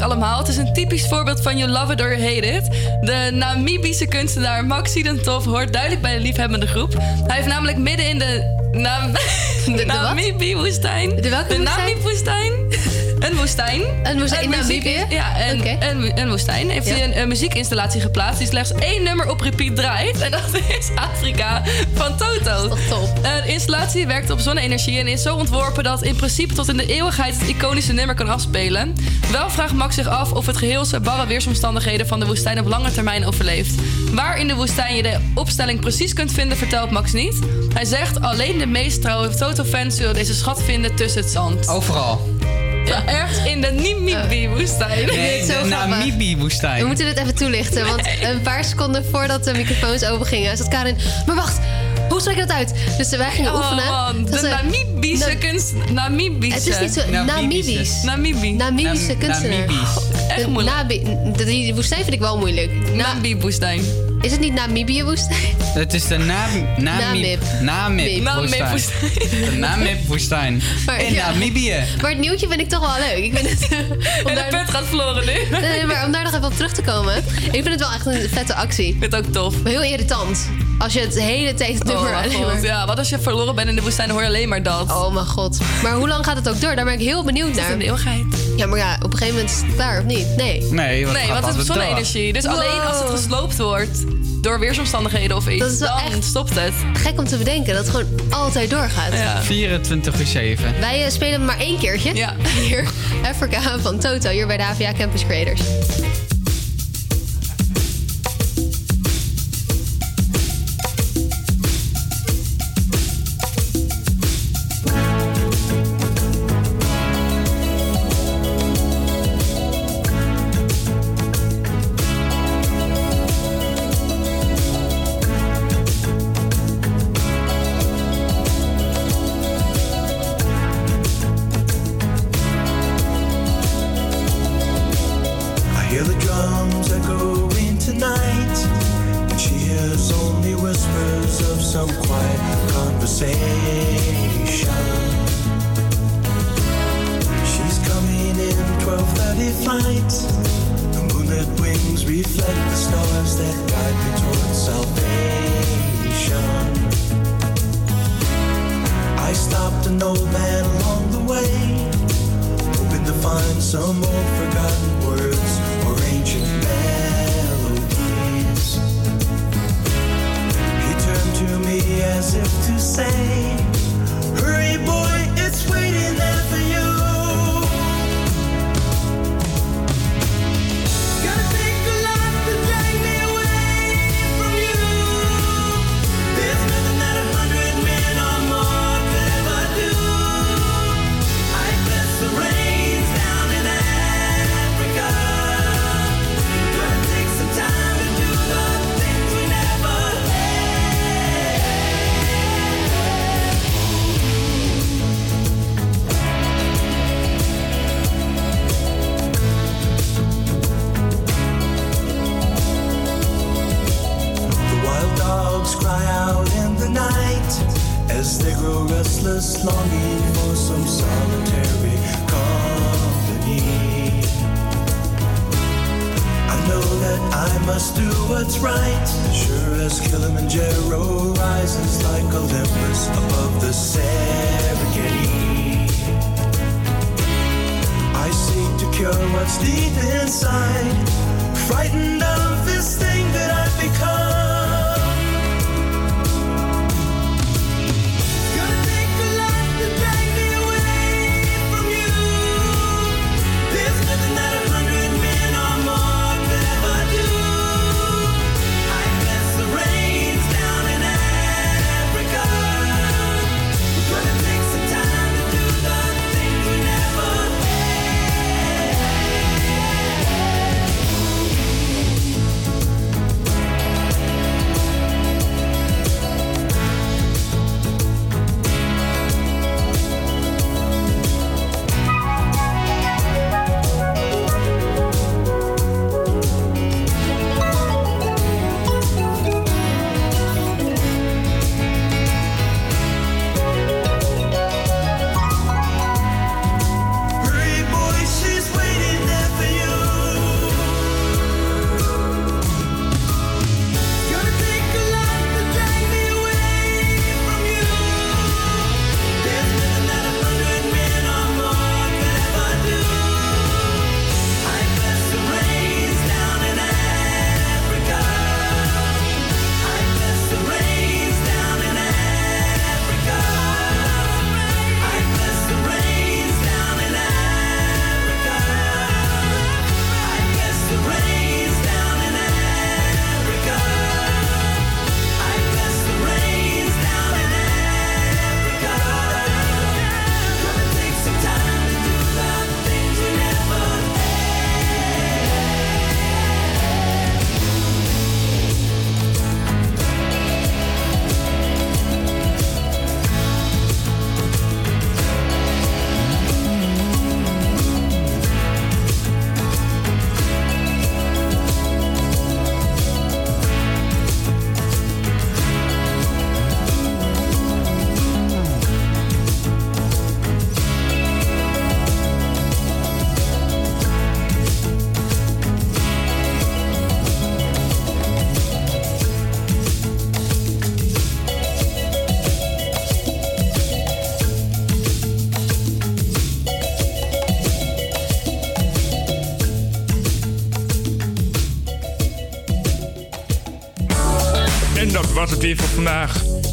Eigenlijk allemaal. Het is een typisch voorbeeld van You Love It or You Hate It. De Namibische kunstenaar Max Sidentov hoort duidelijk bij de liefhebbende groep. Hij heeft namelijk midden in de, Nam Namibi-woestijn... De welke woestijn? Namibi-woestijn? Een woestijn. Een woestijn in muziek- Namibië? Ja, een, een, een woestijn. Heeft Ja. hij een, een muziekinstallatie geplaatst... die slechts één nummer op repeat draait. En dat is Afrika van Toto. Eh, de installatie werkt op zonne-energie... en is zo ontworpen dat in principe tot in de eeuwigheid... het iconische nummer kan afspelen. Wel vraagt Max zich af of het geheel zijn barre weersomstandigheden... van de woestijn op lange termijn overleeft. Waar in de woestijn je de opstelling precies kunt vinden... vertelt Max niet. Hij zegt alleen de meest trouwe Toto-fans... zullen deze schat vinden tussen het zand. Overal. Ja, ergens in de Namibi-woestijn. Nee, de Namibi-woestijn. We moeten dit even toelichten, want een paar seconden voordat de microfoons open gingen, zat Karin. Maar wacht, hoe spreek je dat uit? Dus wij gingen Oh, oefenen. man, de ze- Namibische Na- kunst... Namibische. Het is niet zo. Namibisch. Namibi. Namibische kunstenaar. Echt De moeilijk. Nabi, de- die woestijn vind ik wel moeilijk. Namibi-woestijn. Is het niet Namibië-woestijn? Het is de Nam- Namib. Namib. Namib-woestijn. De Namib-woestijn. Maar In ja. Namibië. Maar het nieuwtje vind ik toch wel leuk. Ik vind het, om daar... punt gaat verloren nu. Nee, maar om daar nog even op terug te komen. Ik vind het wel echt een vette actie. Ik vind het ook tof. Maar heel irritant. Als je het hele tijd het Oh, nummer mijn alleen god. maar... Ja, wat als je verloren bent in de woestijn, dan hoor je alleen maar dat. Oh mijn god. Maar hoe lang gaat het ook door? Daar ben ik heel benieuwd naar. een eeuwigheid. Ja, maar ja, op een gegeven moment is het klaar, of niet? Nee. Nee, nee, want het is zonne-energie. Dus alleen als het gesloopt wordt door weersomstandigheden of iets, Dat is wel dan echt stopt het. Gek om te bedenken dat het gewoon altijd doorgaat. 24 uur 7. Wij eh, spelen hem maar één keertje. Ja. Hier, Africa van Toto, hier bij de HVA Campus Creators.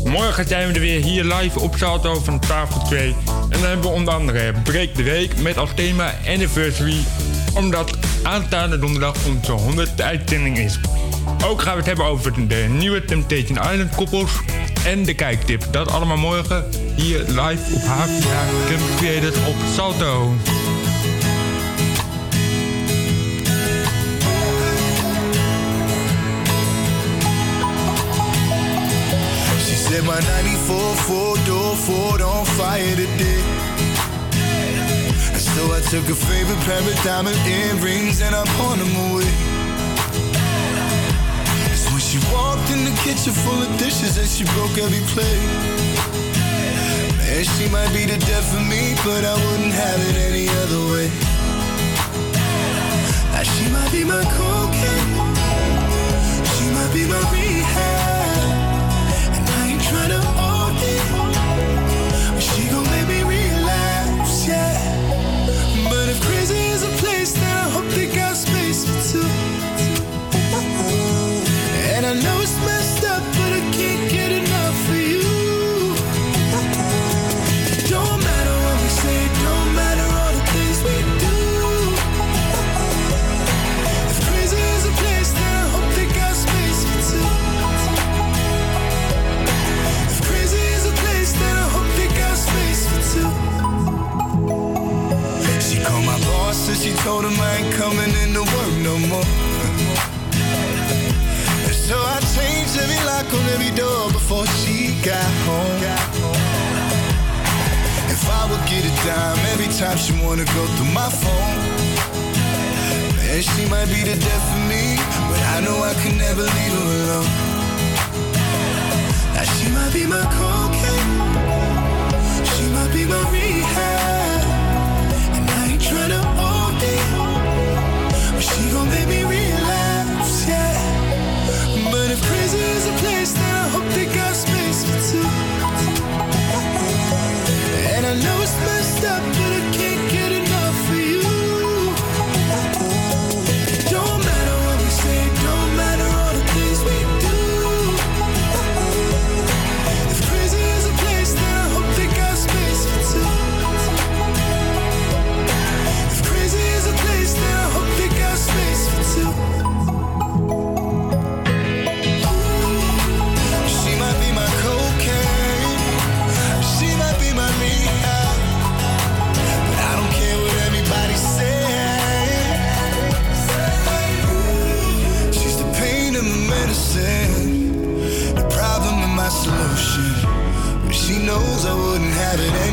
Morgen zijn we er weer hier live op Salto van 12 tot 2. En dan hebben we onder andere Break de Week met als thema Anniversary. Omdat aanstaande donderdag onze 100 uitzending is. Ook gaan we het hebben over de nieuwe Temptation Island koppels en de kijktip. Dat allemaal morgen hier live op HVA Creators op Salto. Said my 94 four door Ford on fire today. And so I took her favorite pair of diamond earrings and I pawned them away. It's when she walked in the kitchen full of dishes and she broke every plate. Man, she might be the death of me, but I wouldn't have it any other way. Now she might be my cocaine, she might be my told him I ain't coming into work no more. And so I changed every lock on every door before she got home. If I would get a dime every time she wanna go through my phone. Man, she might be the death of me, but I know I can never leave her alone. Now she might be my cocaine, I wouldn't have it any other way.